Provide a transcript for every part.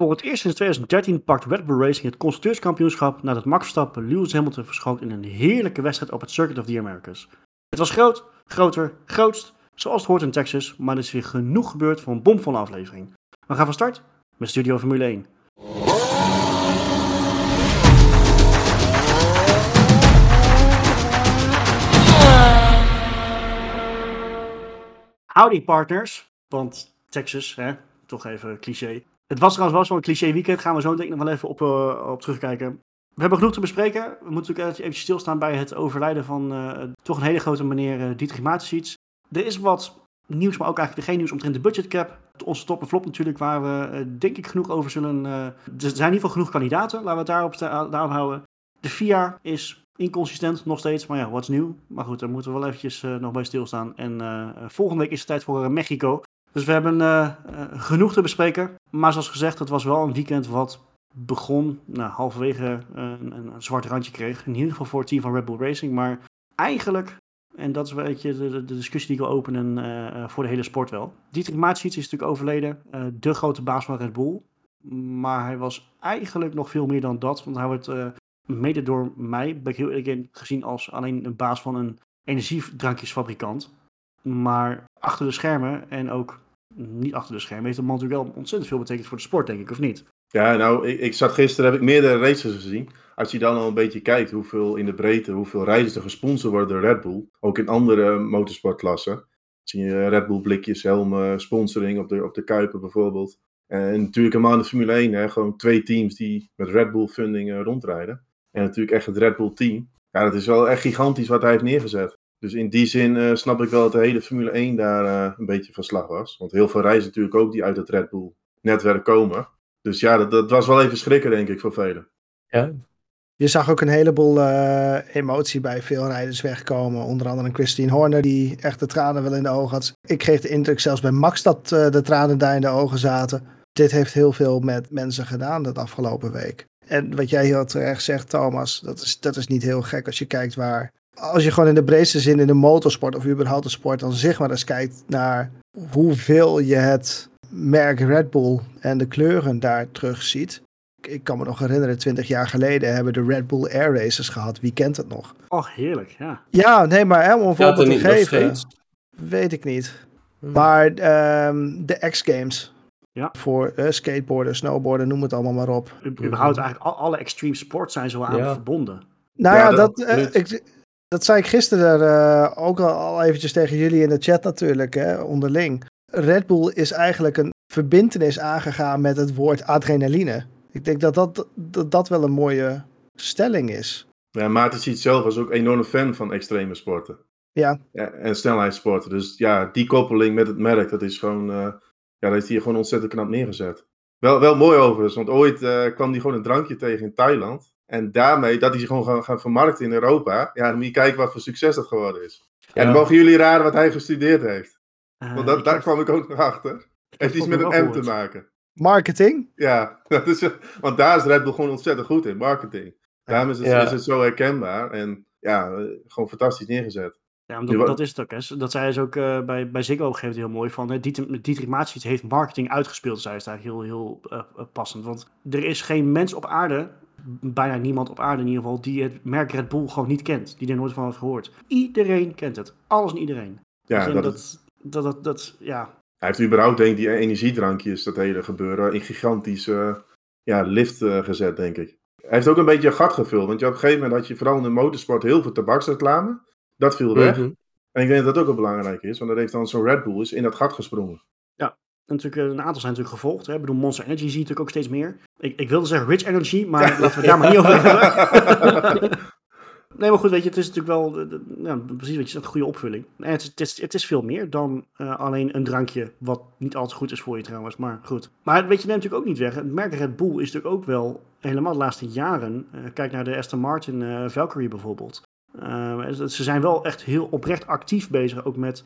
Voor het eerst sinds 2013 pakt Red Bull Racing het constructeurskampioenschap nadat Max Verstappen Lewis Hamilton verschoot in een heerlijke wedstrijd op het Circuit of the Americas. Het was groot, groter, grootst, zoals het hoort in Texas, maar er is weer genoeg gebeurd voor een bomvolle aflevering. We gaan van start met Studio Formule 1. Howdy partners, want Texas, hè, toch even cliché. Het was trouwens wel zo'n cliché weekend, gaan we zo denk ik nog wel even op, uh, op terugkijken. We hebben genoeg te bespreken. We moeten natuurlijk even stilstaan bij het overlijden van uh, toch een hele grote meneer uh, Dietrich Mateschitz. Er is wat nieuws, maar ook eigenlijk geen nieuws omtrent de budgetcap. Onze top en flop natuurlijk, waar we denk ik genoeg over zullen... er zijn in ieder geval genoeg kandidaten, laten we het daarop, daarop houden. De FIA is inconsistent nog steeds, maar ja, wat is nieuw? Maar goed, daar moeten we wel eventjes nog bij stilstaan. En volgende week is het tijd voor Mexico. Dus we hebben genoeg te bespreken. Maar zoals gezegd, het was wel een weekend wat begon, nou, halverwege een, een, zwart randje kreeg. In ieder geval voor het team van Red Bull Racing. Maar eigenlijk, en dat is een beetje de, discussie die ik wil openen voor de hele sport wel. Dietrich Maatschiets is natuurlijk overleden, de grote baas van Red Bull. Maar hij was eigenlijk nog veel meer dan dat, want hij wordt mede door mij, ben ik heel eerlijk in, gezien als alleen een baas van een energiedrankjesfabrikant. Maar achter de schermen en ook niet achter de schermen heeft de man natuurlijk wel ontzettend veel betekend voor de sport, denk ik, of niet? Ja, nou, ik, ik zat gisteren, heb ik meerdere races gezien. Als je dan al een beetje kijkt hoeveel in de breedte, hoeveel races er gesponsord worden door Red Bull, ook in andere motorsportklassen, zie je Red Bull blikjes, helmen, sponsoring op de, op de Kuipen bijvoorbeeld. En natuurlijk helemaal in de Formule 1, hè, gewoon twee teams die met Red Bull funding rondrijden. En natuurlijk echt het Red Bull team. Ja, dat is wel echt gigantisch wat hij heeft neergezet. Dus in die zin uh, snap ik wel dat de hele Formule 1 daar uh, een beetje van slag was. Want heel veel reizen natuurlijk ook die uit het Red Bull netwerk komen. Dus ja, dat, dat was wel even schrikken denk ik voor velen. Ja. Je zag ook een heleboel uh, emotie bij veel rijders wegkomen. Onder andere Christine Horner die echt de tranen wel in de ogen had. Ik kreeg de indruk zelfs bij Max dat de tranen daar in de ogen zaten. Dit heeft heel veel met mensen gedaan dat afgelopen week. En wat jij heel terecht zegt, Thomas, dat is, dat is niet heel gek als je kijkt waar. Als je gewoon in de breedste zin in de motorsport of überhaupt de sport, dan zeg maar eens kijkt naar hoeveel je het merk Red Bull en de kleuren daar terug ziet. Ik kan me nog herinneren, twintig jaar geleden hebben de Red Bull Air Races gehad. Wie kent het nog? Oh, heerlijk, ja. Ja, nee, maar hè, om een voorbeeld te geven, weet ik niet. Hmm. Maar um, de X-Games, ja. Voor uh, skateboarden, snowboarden, noem het allemaal maar op. Überhaupt eigenlijk alle extreme sports zijn zo aan ja. verbonden. Nou ja, dat, uh, ik, dat zei ik gisteren uh, ook al, al eventjes tegen jullie in de chat natuurlijk, hè, onderling. Red Bull is eigenlijk een verbindenis aangegaan met het woord adrenaline. Ik denk dat dat, dat, dat wel een mooie stelling is. Ja, Maarten ziet zelf was ook enorm fan van extreme sporten. Ja. ja. En snelheidssporten. Dus ja, die koppeling met het merk, dat is gewoon ja, dat heeft hij gewoon ontzettend knap neergezet. Wel, wel mooi overigens, want ooit uh, kwam hij gewoon een drankje tegen in Thailand. En daarmee, dat hij zich gewoon gaan, gaan vermarkten in Europa. Ja, dan moet je kijken wat voor succes dat geworden is. En dan mogen jullie raden wat hij gestudeerd heeft. Uh, want dat, daar kwam ik ook nog achter. Heeft iets met een M te maken. Marketing? Ja, dat is, want daar is Red Bull gewoon ontzettend goed in, marketing. Daarom is het, ja. is het zo herkenbaar en ja, gewoon fantastisch neergezet. Ja, dat, dat is het ook. Hè. Dat zei ze ook uh, bij, bij Ziggo geeft heel mooi van. Uh, Dietrich, Dietrich heeft marketing uitgespeeld, zei ze eigenlijk heel, heel uh, passend. Want er is geen mens op aarde, bijna niemand op aarde in ieder geval, die het merk Red Bull gewoon niet kent. Die er nooit van heeft gehoord. Iedereen kent het. Alles en iedereen. Ja, dat, dat, dat, dat, dat, ja. Hij heeft überhaupt denk ik die energiedrankjes, dat hele gebeuren, in gigantische ja, lift gezet, denk ik. Hij heeft ook een beetje een gat gevuld. Want je op een gegeven moment had je vooral in de motorsport heel veel tabaksreclame. Dat viel weg. Mhm. En ik denk dat dat ook wel belangrijk is, want dat heeft dan zo'n Red Bull is in dat gat gesprongen. Natuurlijk, eh, een aantal zijn natuurlijk gevolgd. Hè. Ik bedoel, Monster Energy zie je natuurlijk ook steeds meer. Ik, ik wilde zeggen Rich Energy, maar laten we daar maar niet over hebben. nee, maar goed, weet je, het is natuurlijk wel, ja, precies wat je zegt, een goede opvulling. En het, het, is, het is veel meer dan uh, alleen een drankje, wat niet altijd goed is voor je trouwens, maar goed. Maar weet je, neemt natuurlijk ook niet weg. Het merk Red Bull is natuurlijk ook wel, helemaal de laatste jaren, uh, kijk naar de Aston Martin Valkyrie bijvoorbeeld. Ze zijn wel echt heel oprecht actief bezig ook met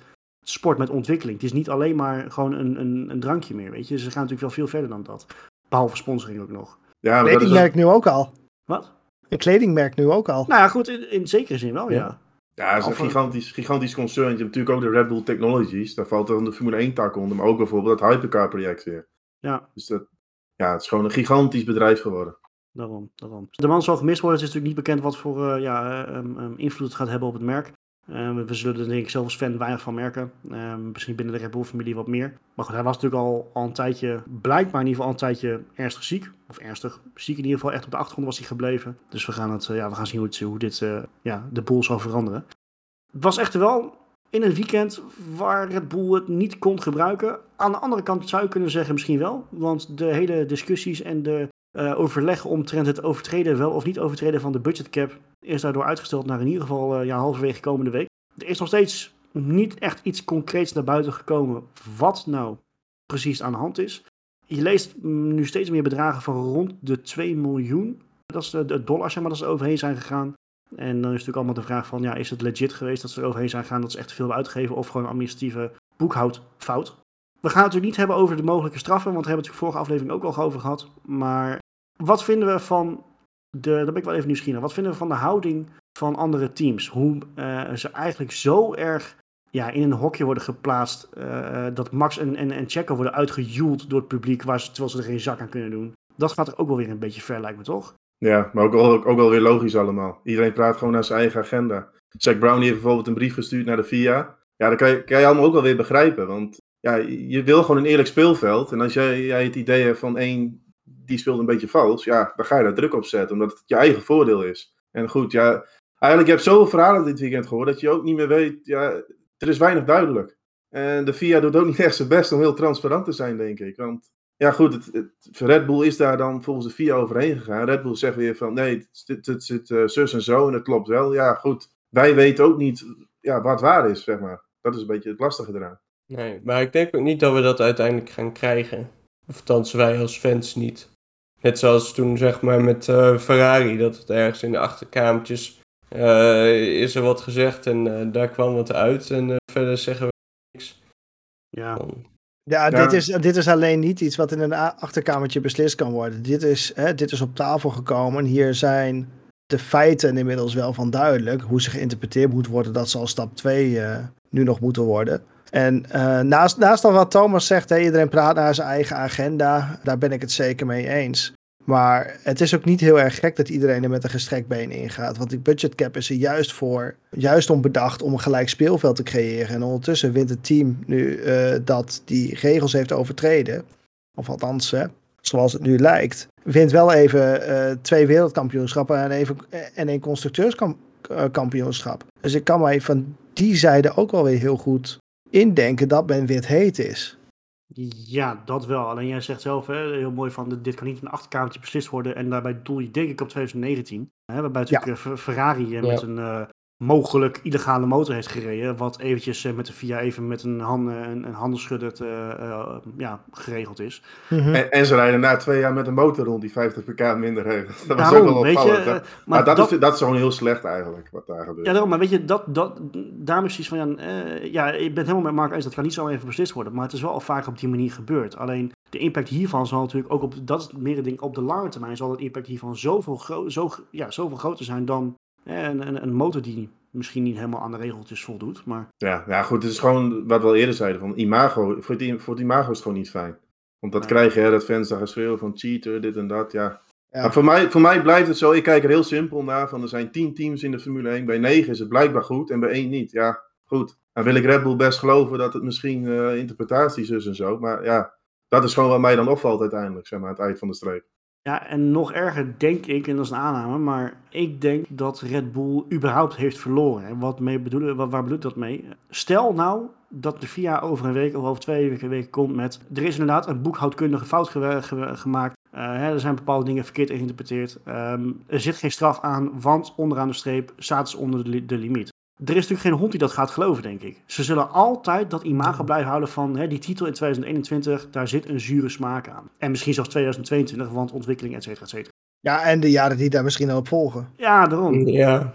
sport, met ontwikkeling. Het is niet alleen maar gewoon een, een, een drankje meer, weet je. Ze gaan natuurlijk wel veel verder dan dat. Behalve sponsoring ook nog. Ja, maar kledingmerk ook... nu ook al. Wat? Een kledingmerk nu ook al. Nou ja, goed, in, in zekere zin wel, ja. Ja, het is een gigantisch, gigantisch concern. Je hebt natuurlijk ook de Red Bull Technologies. Daar valt dan de Formule 1 tak onder. Maar ook bijvoorbeeld het Hypercar project weer. Ja. Dus dat, ja, het is gewoon een gigantisch bedrijf geworden. Daarom, daarom. De man zal gemist worden. Het is natuurlijk niet bekend wat voor uh, ja, um, um, invloed het gaat hebben op het merk. Uh, we zullen er denk ik zelf als fan weinig van merken. Uh, misschien binnen de Red Bull familie wat meer. Maar goed, hij was natuurlijk al, al een tijdje, blijkbaar in ieder geval al een tijdje ernstig ziek. Of ernstig ziek in ieder geval, echt op de achtergrond was hij gebleven. Dus we gaan, het, ja, we gaan zien hoe, het, hoe dit ja, de boel zal veranderen. Het was echter wel in een weekend waar Red Bull het niet kon gebruiken. Aan de andere kant zou je kunnen zeggen misschien wel. Want de hele discussies en de uh, overleg omtrent het overtreden, wel of niet overtreden van de budgetcap, is daardoor uitgesteld naar in ieder geval uh, ja, halverwege komende week. Er is nog steeds niet echt iets concreets naar buiten gekomen wat nou precies aan de hand is. Je leest nu steeds meer bedragen van rond de 2 miljoen. Dat is de dollar, zeg maar, dat ze overheen zijn gegaan. En dan is natuurlijk allemaal de vraag van, ja, is het legit geweest dat ze er overheen zijn gegaan, dat ze echt veel hebben uitgegeven, of gewoon administratieve boekhoudfout? We gaan het natuurlijk niet hebben over de mogelijke straffen, want daar hebben we het vorige aflevering ook al over gehad. Maar wat vinden we van de, daar ben ik wel even nieuwsgierig wat vinden we van de houding van andere teams? Hoe uh, ze eigenlijk zo erg ja, in een hokje worden geplaatst, uh, dat Max en, en, en Checo worden uitgejoeld door het publiek, waar terwijl ze er geen zak aan kunnen doen. Dat gaat er ook wel weer een beetje ver, lijkt me toch? Ja, maar ook, ook, ook wel weer logisch allemaal. Iedereen praat gewoon naar zijn eigen agenda. Zack Brown heeft bijvoorbeeld een brief gestuurd naar de FIA. Ja, dat kan je, kan je allemaal ook wel weer begrijpen. Want ja, je wil gewoon een eerlijk speelveld. En als jij, jij het idee hebt van één die speelt een beetje vals, ja, dan ga je daar druk op zetten, omdat het je eigen voordeel is. En goed, ja, eigenlijk, je hebt zoveel verhalen dit weekend gehoord, dat je ook niet meer weet, ja, er is weinig duidelijk. En de FIA doet ook niet echt zijn best om heel transparant te zijn, denk ik. Want ja, goed, het, het, Red Bull is daar dan volgens de FIA overheen gegaan. Red Bull zegt weer van nee, het, het zit uh, zus en zo en dat klopt wel. Ja, goed, wij weten ook niet ja, wat waar is, zeg maar. Dat is een beetje het lastige eraan. Nee, maar ik denk ook niet dat we dat uiteindelijk gaan krijgen. Of wij als fans niet. Net zoals toen zeg maar met uh, Ferrari, dat het ergens in de achterkamertjes uh, is er wat gezegd en uh, daar kwam wat uit en verder zeggen we niks. Ja. Ja, Dit, is, dit is alleen niet iets wat in een achterkamertje beslist kan worden. Dit is, hè, dit is op tafel gekomen. Hier zijn de feiten inmiddels wel van duidelijk. Hoe ze geïnterpreteerd moet worden, dat zal stap 2 nu nog moeten worden. En uh, naast, naast wat Thomas zegt, hè, iedereen praat naar zijn eigen agenda. Daar ben ik het zeker mee eens. Maar het is ook niet heel erg gek dat iedereen er met een gestrekt been ingaat. Want die budgetcap is er juist voor, juist om bedacht om een gelijk speelveld te creëren. En ondertussen wint het team nu uh, dat die regels heeft overtreden. Of althans, hè, zoals het nu lijkt. Wint wel even uh, twee wereldkampioenschappen en, even, en een constructeurskampioenschap. Dus ik kan mij van die zijde ook wel weer heel goed indenken dat men wit heet is. Ja, dat wel. Alleen jij zegt zelf hè, heel mooi van dit kan niet een achterkamertje beslist worden. En daarbij doel je denk ik op 2019. Hè, waarbij natuurlijk ja. Ferrari met een uh, mogelijk illegale motor heeft gereden. Wat eventjes uh, met de VIA even met een, hand, een, een handelsschudder uh, ja, geregeld is. Mm -hmm. en, en, ze rijden na twee jaar met een motor rond die 50 pk minder heeft. Dat was daarom, ook wel opvallend. Je, maar, maar dat, dat, is, dat is gewoon heel slecht eigenlijk, wat daar gebeurt. Ja, daarom. Maar weet je, dat, dat, daarom is iets van, ja, ja, ik ben het helemaal met Mark eens. Dat kan niet zo even beslist worden. Maar het is wel al vaak op die manier gebeurd. Alleen de impact hiervan zal natuurlijk ook op, dat is meer ding, op de lange termijn zal het impact hiervan zoveel, gro zo, ja, zoveel groter zijn dan een, een, een motor die misschien niet helemaal aan de regeltjes voldoet. Maar... Ja, ja, goed, het is gewoon wat we al eerder zeiden, van imago, voor het, voor het imago is het gewoon niet fijn. Want dat nee. krijg je, hè, dat fans daar geschreeuwen van cheater, dit en dat, ja. ja. Maar voor mij, voor mij blijft het zo, ik kijk er heel simpel naar, van er zijn tien teams in de Formule 1, bij negen is het blijkbaar goed en bij één niet. Ja, goed. Dan wil ik Red Bull best geloven dat het misschien uh, interpretaties is en zo, maar ja, dat is gewoon wat mij dan opvalt uiteindelijk, zeg maar, aan het eind van de streep. Ja, en nog erger denk ik, en dat is een aanname, maar ik denk dat Red Bull überhaupt heeft verloren. En wat mee bedoelen, waar bedoel ik dat mee? Stel nou dat de VIA over een week of over twee weken, weken komt met... Er is inderdaad een boekhoudkundige fout ge ge gemaakt. Uh, hè, er zijn bepaalde dingen verkeerd geïnterpreteerd. Um, er zit geen straf aan, want onderaan de streep staat ze onder de, de limiet. Er is natuurlijk geen hond die dat gaat geloven, denk ik. Ze zullen altijd dat imago blijven houden van hè, die titel in 2021, daar zit een zure smaak aan. En misschien zelfs 2022, want ontwikkeling, et cetera, et cetera. Ja, en de jaren die daar misschien al op volgen. Ja, daarom. Ja.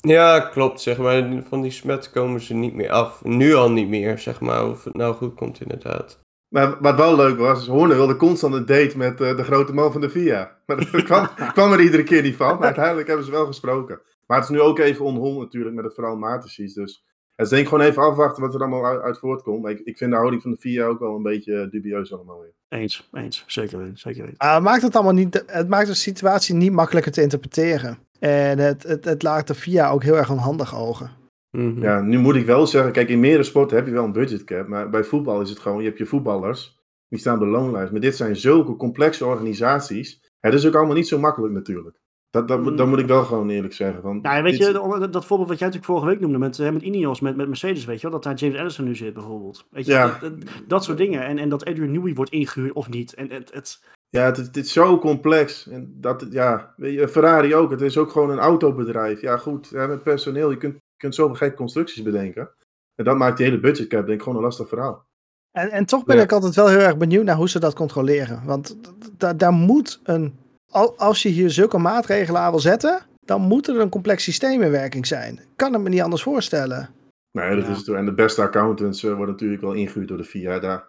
ja, klopt. Zeg maar, van die smet komen ze niet meer af. Nu al niet meer, zeg maar, of het nou goed komt inderdaad. Maar wat wel leuk was, Horner wilde constant een date met uh, de grote man van de VIA. Maar dat kwam, kwam er iedere keer niet van. Maar uiteindelijk hebben ze wel gesproken. Maar het is nu ook even onhol natuurlijk met het verhaal. Dus Het is denk ik gewoon even afwachten wat er allemaal uit, uit voortkomt. Maar ik, ik vind de houding van de VIA ook wel een beetje dubieus allemaal weer. Eens, eens. Zeker weten, zeker weten. Het maakt het allemaal niet, het maakt de situatie niet makkelijker te interpreteren. En het, het, het laat de VIA ook heel erg onhandig ogen. Mhm. Ja, nu moet ik wel zeggen, kijk, in meerdere sporten heb je wel een budgetcap. Maar bij voetbal is het gewoon, je hebt je voetballers, die staan op de loonlijst. Maar dit zijn zulke complexe organisaties. Het is ook allemaal niet zo makkelijk natuurlijk. Dat, dat, moet- dat moet ik wel gewoon eerlijk zeggen. Van, Nou, weet dit- je, dat, voorbeeld wat jij natuurlijk vorige week noemde met, eh, met Ineos, met, met Mercedes, weet je wel, dat daar James Allison nu zit bijvoorbeeld. Weet je, Ja. dat, dat, dat soort dingen. En, en dat Adrian Newey wordt ingehuurd of niet. En het, het, Ja, het, is- het is zo complex. En dat, ja, weet je, Ferrari ook. Het is ook gewoon een autobedrijf. Ja, goed, met personeel. Je kunt, je kunt zoveel gekke constructies bedenken. En dat maakt die hele budgetcap denk ik gewoon een lastig verhaal. En, en toch ben Ja. ik altijd wel heel erg benieuwd naar hoe ze dat controleren. Want daar moet een. Al- Als je hier zulke maatregelen aan wil zetten, dan moet er een complex systeem in werking zijn. Ik kan het me niet anders voorstellen. Nee, dat Ja. is het. En de beste accountants eh, worden natuurlijk wel ingehuurd door de FIA. Daar.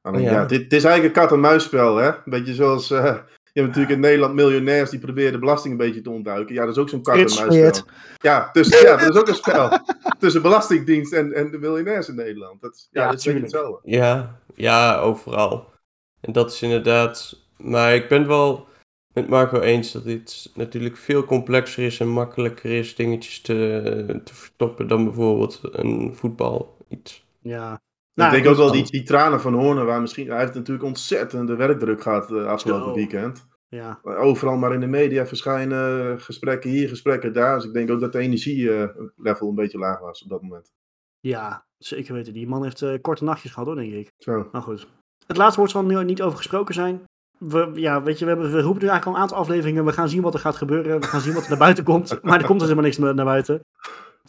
Alleen, Ja. ja. dit, dit is eigenlijk een kat-en-muisspel, hè? Een beetje zoals. eh, je hebt natuurlijk in Nederland miljonairs die proberen de belasting een beetje te ontduiken. Ja, dat is ook zo'n kat-en-muisspel. Ja, dus, ja, dat is ook een spel. Tussen Belastingdienst en, en de miljonairs in Nederland. Dat, is- ja, Ja, dat is hetzelfde. Ja, ja, overal. En dat is inderdaad. Maar ik ben wel met Marco eens dat dit natuurlijk veel complexer is en makkelijker is dingetjes te, te verstoppen dan bijvoorbeeld een voetbal iets. ja. ik Nou, denk ook wel die, die tranen van Horner, waar misschien. Hij heeft natuurlijk ontzettend de werkdruk gehad eh, afgelopen weekend. Ja, Overal maar in de media verschijnen, gesprekken hier, gesprekken daar. Dus ik denk ook dat de energielevel een beetje laag was op dat moment. ja, zeker weten. Die man heeft eh, korte nachtjes gehad hoor, denk ik. Zo. Maar goed. Het laatste woord zal nu niet over gesproken zijn. We, ja, weet je, we, hebben, we roepen nu eigenlijk al een aantal afleveringen. We gaan zien wat er gaat gebeuren. We gaan zien wat er naar buiten komt. Maar er komt dus helemaal niks naar buiten.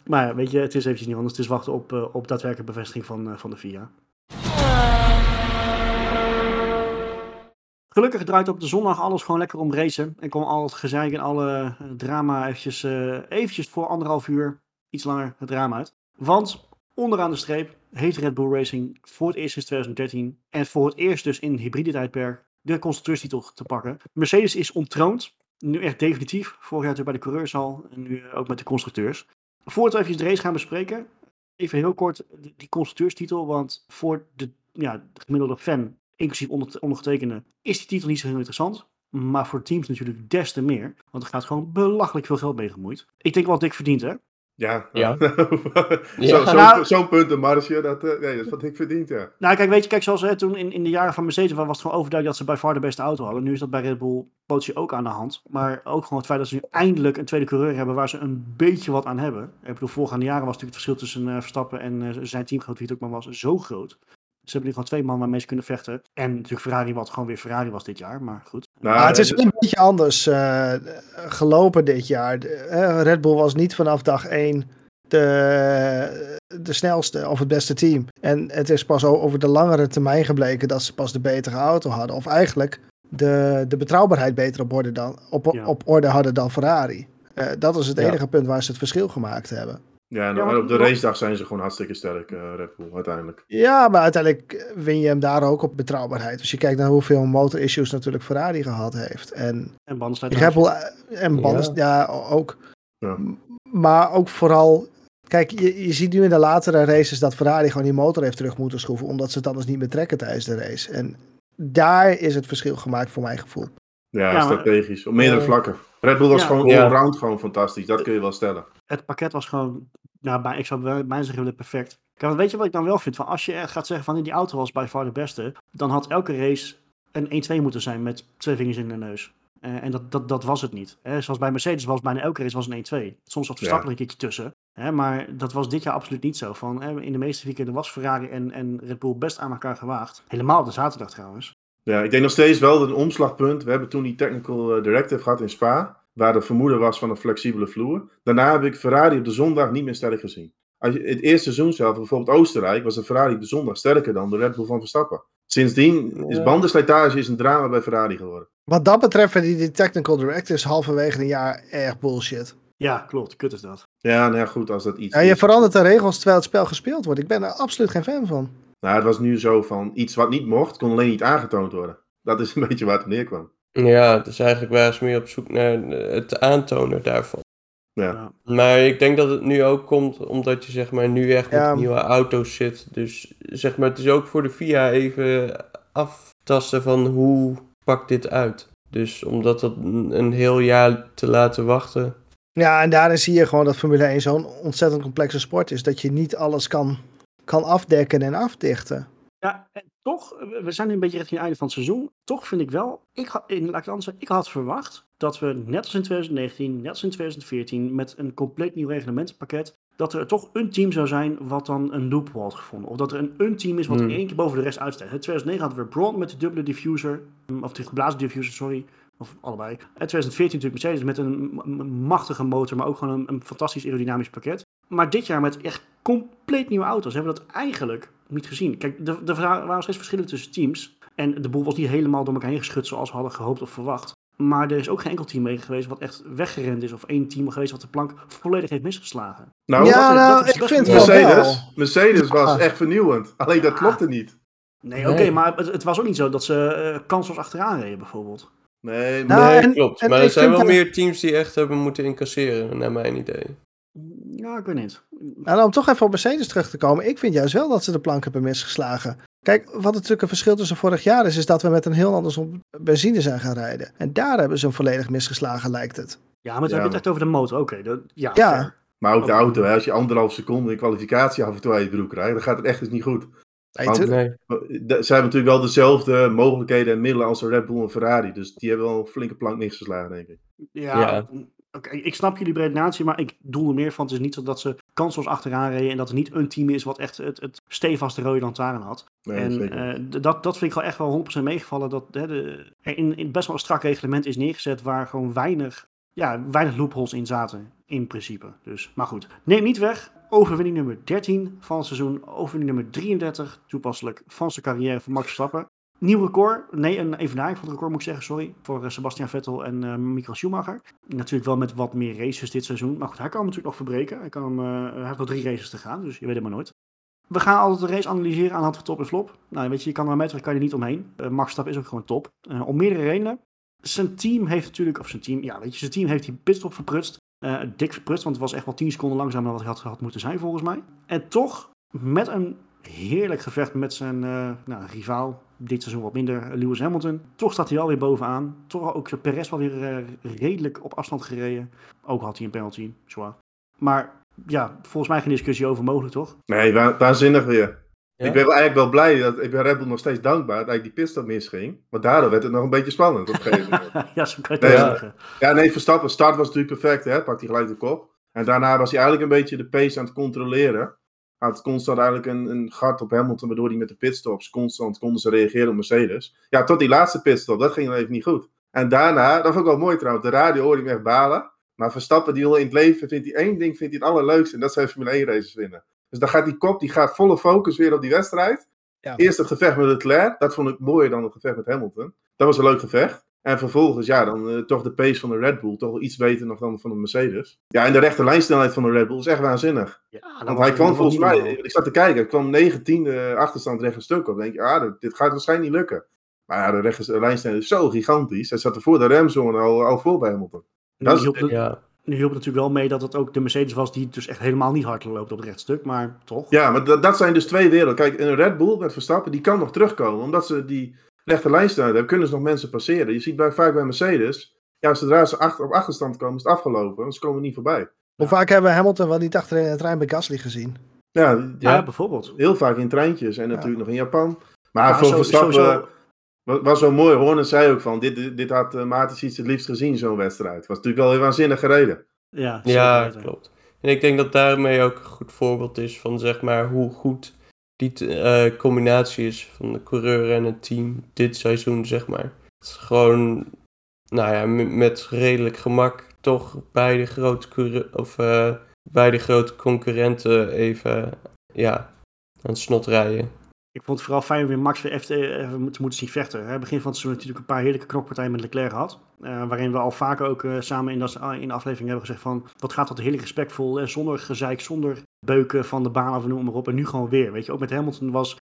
Maar ja, weet je, het is eventjes niet anders. Het is wachten op, eh, op daadwerkelijke bevestiging van, eh, van de VIA. Gelukkig draait op de zondag alles gewoon lekker om racen. En kwam al het gezeik en alle eh, drama eventjes, eventjes voor anderhalf uur, iets langer, het drama uit. Want onderaan de streep heeft Red Bull Racing voor het eerst sinds 2013 en voor het eerst dus in hybride tijdperk de constructeurstitel te pakken. Mercedes is ontroond, nu echt definitief. Vorig jaar natuurlijk bij de coureurs al en nu eh, ook met de constructeurs. Voordat we even de race gaan bespreken, even heel kort die constructeurstitel. Want voor de, ja, de gemiddelde fan, inclusief onder, ondergetekende, is die titel niet zo heel interessant. Maar voor teams natuurlijk des te meer. Want er gaat gewoon belachelijk veel geld mee gemoeid. Ik denk wel dik verdiend, hè? Ja. Ja. Zo- Ja. Zo'n Nou- zo'n puntenmarge, dat, eh, nee, dat is wat ik verdiend, ja. Nou, kijk, weet je, kijk, zoals hè, toen in, in de jaren van Mercedes was het gewoon overduidelijk dat ze bij far de beste auto hadden. Nu is dat bij Red Bull Pootje ook aan de hand. Maar ook gewoon het feit dat ze nu eindelijk een tweede coureur hebben waar ze een beetje wat aan hebben. Ik bedoel, voorgaande jaren was natuurlijk het verschil tussen eh, Verstappen en eh, zijn teamgenoot, wie het ook maar was, zo groot. Ze hebben nu gewoon twee man waarmee ze kunnen vechten. En natuurlijk Ferrari, wat gewoon weer Ferrari was dit jaar, maar goed. Nou, Maar het is eh, wel een beetje anders eh, gelopen dit jaar. De- eh, Red Bull was niet vanaf dag 1 de, de snelste of het beste team. En het is pas over de langere termijn gebleken dat ze pas de betere auto hadden. Of eigenlijk de, de betrouwbaarheid beter op orde, dan, op, Ja. op orde hadden dan Ferrari. Eh, dat is het Ja. enige punt waar ze het verschil gemaakt hebben. Ja, en Ja, maar- op de racedag zijn ze gewoon hartstikke sterk, eh, Red Bull, uiteindelijk. Ja, maar uiteindelijk win je hem daar ook op betrouwbaarheid. Als je kijkt naar hoeveel motor-issues natuurlijk Ferrari gehad heeft. En En banden Red Bull eh, en banden, ja, ook. Ja. Maar ook vooral, kijk, je, je ziet nu in de latere races dat Ferrari gewoon die motor heeft terug moeten schroeven, omdat ze het anders niet meer trekken tijdens de race. En daar is het verschil gemaakt voor mijn gevoel. Ja, strategisch. Op meerdere Eh, vlakken. Red Bull was ja. gewoon Ja. allround gewoon fantastisch. Dat kun je wel stellen. het pakket was gewoon, nou, bij, ik zou bij- bijna zeggen, willen perfect. Kijk, want weet je wat ik dan wel vind? Van als je gaat zeggen van die auto was bij far de beste, dan had elke race een 1-2 moeten zijn met twee vingers in de neus. Eh, en dat, dat, dat was het niet. Hè? Zoals bij Mercedes was bijna elke race was een 1-2. Soms zat Verstappen een keertje tussen. Hè? Maar dat was dit jaar absoluut niet zo. Van, hè, in de meeste weekenden was Ferrari en, en Red Bull best aan elkaar gewaagd. Helemaal op de zaterdag trouwens. Ja, ik denk nog steeds wel dat een omslagpunt. We hebben toen die technical eh, directive gehad in Spa. Waar de vermoeden was van een flexibele vloer. Daarna heb ik Ferrari op de zondag niet meer sterk gezien. Als je, het eerste seizoen zelf, bijvoorbeeld Oostenrijk, was de Ferrari op de zondag sterker dan de Red Bull van Verstappen. Sindsdien is bandenslijtage is een drama bij Ferrari geworden. Wat dat betreft, die, die technical directives halverwege een jaar erg bullshit. Ja, klopt. Kut is dat. Ja, nou ja, goed, als dat iets Ja, je is. verandert de regels terwijl het spel gespeeld wordt. Ik ben er absoluut geen fan van. Nou, het was nu zo van iets wat niet mocht, kon alleen niet aangetoond worden. Dat is een beetje waar het neerkwam. Ja, dus eigenlijk waren ze meer op zoek naar eh, het aantonen daarvan. Ja. Maar ik denk dat het nu ook komt omdat je zeg maar nu echt Ja. met nieuwe auto's zit. Dus zeg maar, het is ook voor de FIA even aftasten van hoe pakt dit uit. Dus omdat dat een een heel jaar te laten wachten. Ja, en daarin zie je gewoon dat Formule 1 zo'n ontzettend complexe sport is. Dat je niet alles kan, kan afdekken en afdichten. Ja, en toch, we- zijn nu een beetje richting het einde van het seizoen. Toch vind ik wel, ik, had- in, laat ik het anders zeggen, ik had verwacht dat we net als in 2019, net als in 2014, met een compleet nieuw reglementenpakket, dat er toch een team zou zijn wat dan een loophole had gevonden. Of dat er een, een team is wat Hmm. één keer boven de rest uitsteekt. In 2009 hadden we Braun met de dubbele diffuser, mm, of de geblazen diffuser, sorry. Of allebei. En 2014 natuurlijk Mercedes met een machtige motor, maar ook gewoon een, een fantastisch aerodynamisch pakket. Maar dit jaar met echt compleet nieuwe auto's hebben we dat eigenlijk niet gezien. Kijk, er, er waren steeds verschillen tussen teams. En de boel was niet helemaal door elkaar heen geschud zoals we hadden gehoopt of verwacht. Maar er is ook geen enkel team mee geweest wat echt weggerend is. Of één team geweest wat de plank volledig heeft misgeslagen. Nou, ja, dat nou, dat ik vind wel. Mercedes, Mercedes was Ja. echt vernieuwend. Alleen dat Ja. klopte niet. Nee, oké, maar het, het was ook niet zo dat ze eh kansloos achteraan reden bijvoorbeeld. Nee, maar Nou, nee, en- klopt. en maar er zijn wel dat- meer teams die echt hebben moeten incasseren, naar mijn idee. Ja, ik weet niet. Nou, om toch even op Mercedes terug te komen. Ik vind juist wel dat ze de plank hebben misgeslagen. Kijk, wat natuurlijk een verschil tussen vorig jaar is, is dat we met een heel ander soort benzine zijn gaan rijden. En daar hebben ze hem volledig misgeslagen, lijkt het. Ja, maar het Ja, hebben het echt over de motor. Oké, dat- ja. Ja. Maar ook de auto, hè, als je anderhalf seconde in kwalificatie af en toe uit je broek krijgt, dan gaat het echt eens niet goed. Nee, Want-. Nee. De- Ze hebben natuurlijk wel dezelfde mogelijkheden en middelen als de Red Bull en Ferrari. Dus die hebben wel een flinke plank misgeslagen, denk ik. Ja, Ja. Ik snap jullie redenatie, maar ik doel er meer van. Het is niet zo dat ze kansloos achteraan reden en dat er niet een team is wat echt het, het stevaste rode lantaarn had. Nee, en eh, dat, dat vind ik wel echt wel 100% meegevallen. Dat hè, de, er in, in best wel een strak reglement is neergezet waar gewoon weinig, ja, weinig loopholes in zaten. In principe. Dus, maar goed, neem niet weg. Overwinning nummer 13 van het seizoen. Overwinning nummer 33, toepasselijk, van zijn carrière van Max Verstappen. Nieuw record. Nee, een evenaring van het record moet ik zeggen, sorry. Voor eh, Sebastian Vettel en eh Michael Schumacher. Natuurlijk wel met wat meer races dit seizoen. Maar goed, hij kan hem natuurlijk nog verbreken. Hij, kan hem, eh, hij heeft nog drie races te gaan, dus je weet het maar nooit. We gaan altijd de race analyseren aan de hand van top en flop. Nou, weet je, je kan er met kan je niet omheen. Eh, Max Verstappen is ook gewoon top. Om meerdere redenen. Zijn team heeft natuurlijk, of zijn team, ja, weet je, zijn team heeft die pitstop verprutst. Dik verprutst, want het was echt wel 10 seconden langzamer dan wat het had, had moeten zijn volgens mij. En toch, met een heerlijk gevecht met zijn eh, nou, rivaal, dit seizoen wat minder, Lewis Hamilton. Toch staat hij alweer bovenaan. Toch ook Perez wel weer eh, redelijk op afstand gereden. Ook had hij een penalty, zwaar. Maar ja, volgens mij geen discussie over mogelijk, toch? Nee, wa- waanzinnig weer. Ja? Ik ben eigenlijk wel blij dat ik ben Red Bull nog steeds dankbaar dat ik die pitstop misging. Want daardoor werd het nog een beetje spannend op een gegeven moment. ja, zo kan je het Nee, wel ja. zeggen. Ja, nee, Verstappen, start was natuurlijk perfect, hè. Pakt hij gelijk de kop. En daarna was hij eigenlijk een beetje de pace aan het controleren. Had constant eigenlijk een, een gat op Hamilton, waardoor hij met de pitstops constant konden ze reageren op Mercedes. Ja, tot die laatste pitstop, dat ging dan even niet goed. En daarna, dat vond ik wel mooi trouwens, de radio hoorde ik echt balen. Maar Verstappen, die wil in het leven, vindt hij één ding vindt hij het allerleukste. En dat zijn Formule 1 races winnen. Dus dan gaat die kop, die gaat volle focus weer op die wedstrijd. Ja. Eerst het gevecht met Leclerc, dat vond ik mooier dan het gevecht met Hamilton. Dat was een leuk gevecht. En vervolgens, ja, dan eh, toch de pace van de Red Bull. Toch wel iets beter nog dan van de Mercedes. Ja, en de rechte lijnsnelheid van de Red Bull is echt waanzinnig. Ja, dat Want hij kwam volgens mij, ik zat te kijken, hij kwam 19e achterstand recht een stuk op. Dan denk je, ah, dit- dit gaat waarschijnlijk niet lukken. Maar ja, de rechte lijnsnelheid is zo gigantisch. Hij zat er voor de remzone al, al voor bij Hamilton. Dat hielp, het, Ja. nu hielp het natuurlijk wel mee dat het ook de Mercedes was die dus echt helemaal niet hard loopt op het rechtstuk, maar toch. Ja, maar dat, dat zijn dus twee werelden. Kijk, een Red Bull met Verstappen, die kan nog terugkomen. Omdat ze die rechte lijnsnelheid hebben, kunnen ze nog mensen passeren. Je ziet bij, vaak bij Mercedes, ja, zodra ze achter, op achterstand komen, is het afgelopen. Want ze komen niet voorbij. Hoe vaak hebben we Hamilton wel niet achterin het trein bij Gasly gezien? Ja, Ja, Ja. bijvoorbeeld. heel vaak in treintjes en natuurlijk nog in Japan. Maar Ja, voor zo- Verstappen sowieso- was wel mooi. Horner zei ook van, dit, dit, had uh, Matis iets het liefst gezien, zo'n wedstrijd. Was natuurlijk wel heel waanzinnig gereden. Ja, Ja, klopt. En ik denk dat daarmee ook een goed voorbeeld is van zeg maar hoe goed die eh, combinatie is van de coureur en het team dit seizoen, zeg maar. Het is gewoon, nou ja, met redelijk gemak toch beide grote, of, eh, beide grote concurrenten even, ja, aan het snot rijden. Ik vond het vooral fijn weer Max weer even, even moeten moeten zien vechten. Hè. Begin van het seizoen natuurlijk een paar heerlijke knokpartijen met Leclerc gehad. eh, waarin we al vaker ook eh, samen in, dat, in de aflevering hebben gezegd van... wat gaat dat heerlijk respectvol, eh, zonder gezeik, zonder beuken van de baan of noem maar op. En nu gewoon weer, weet je. Ook met Hamilton was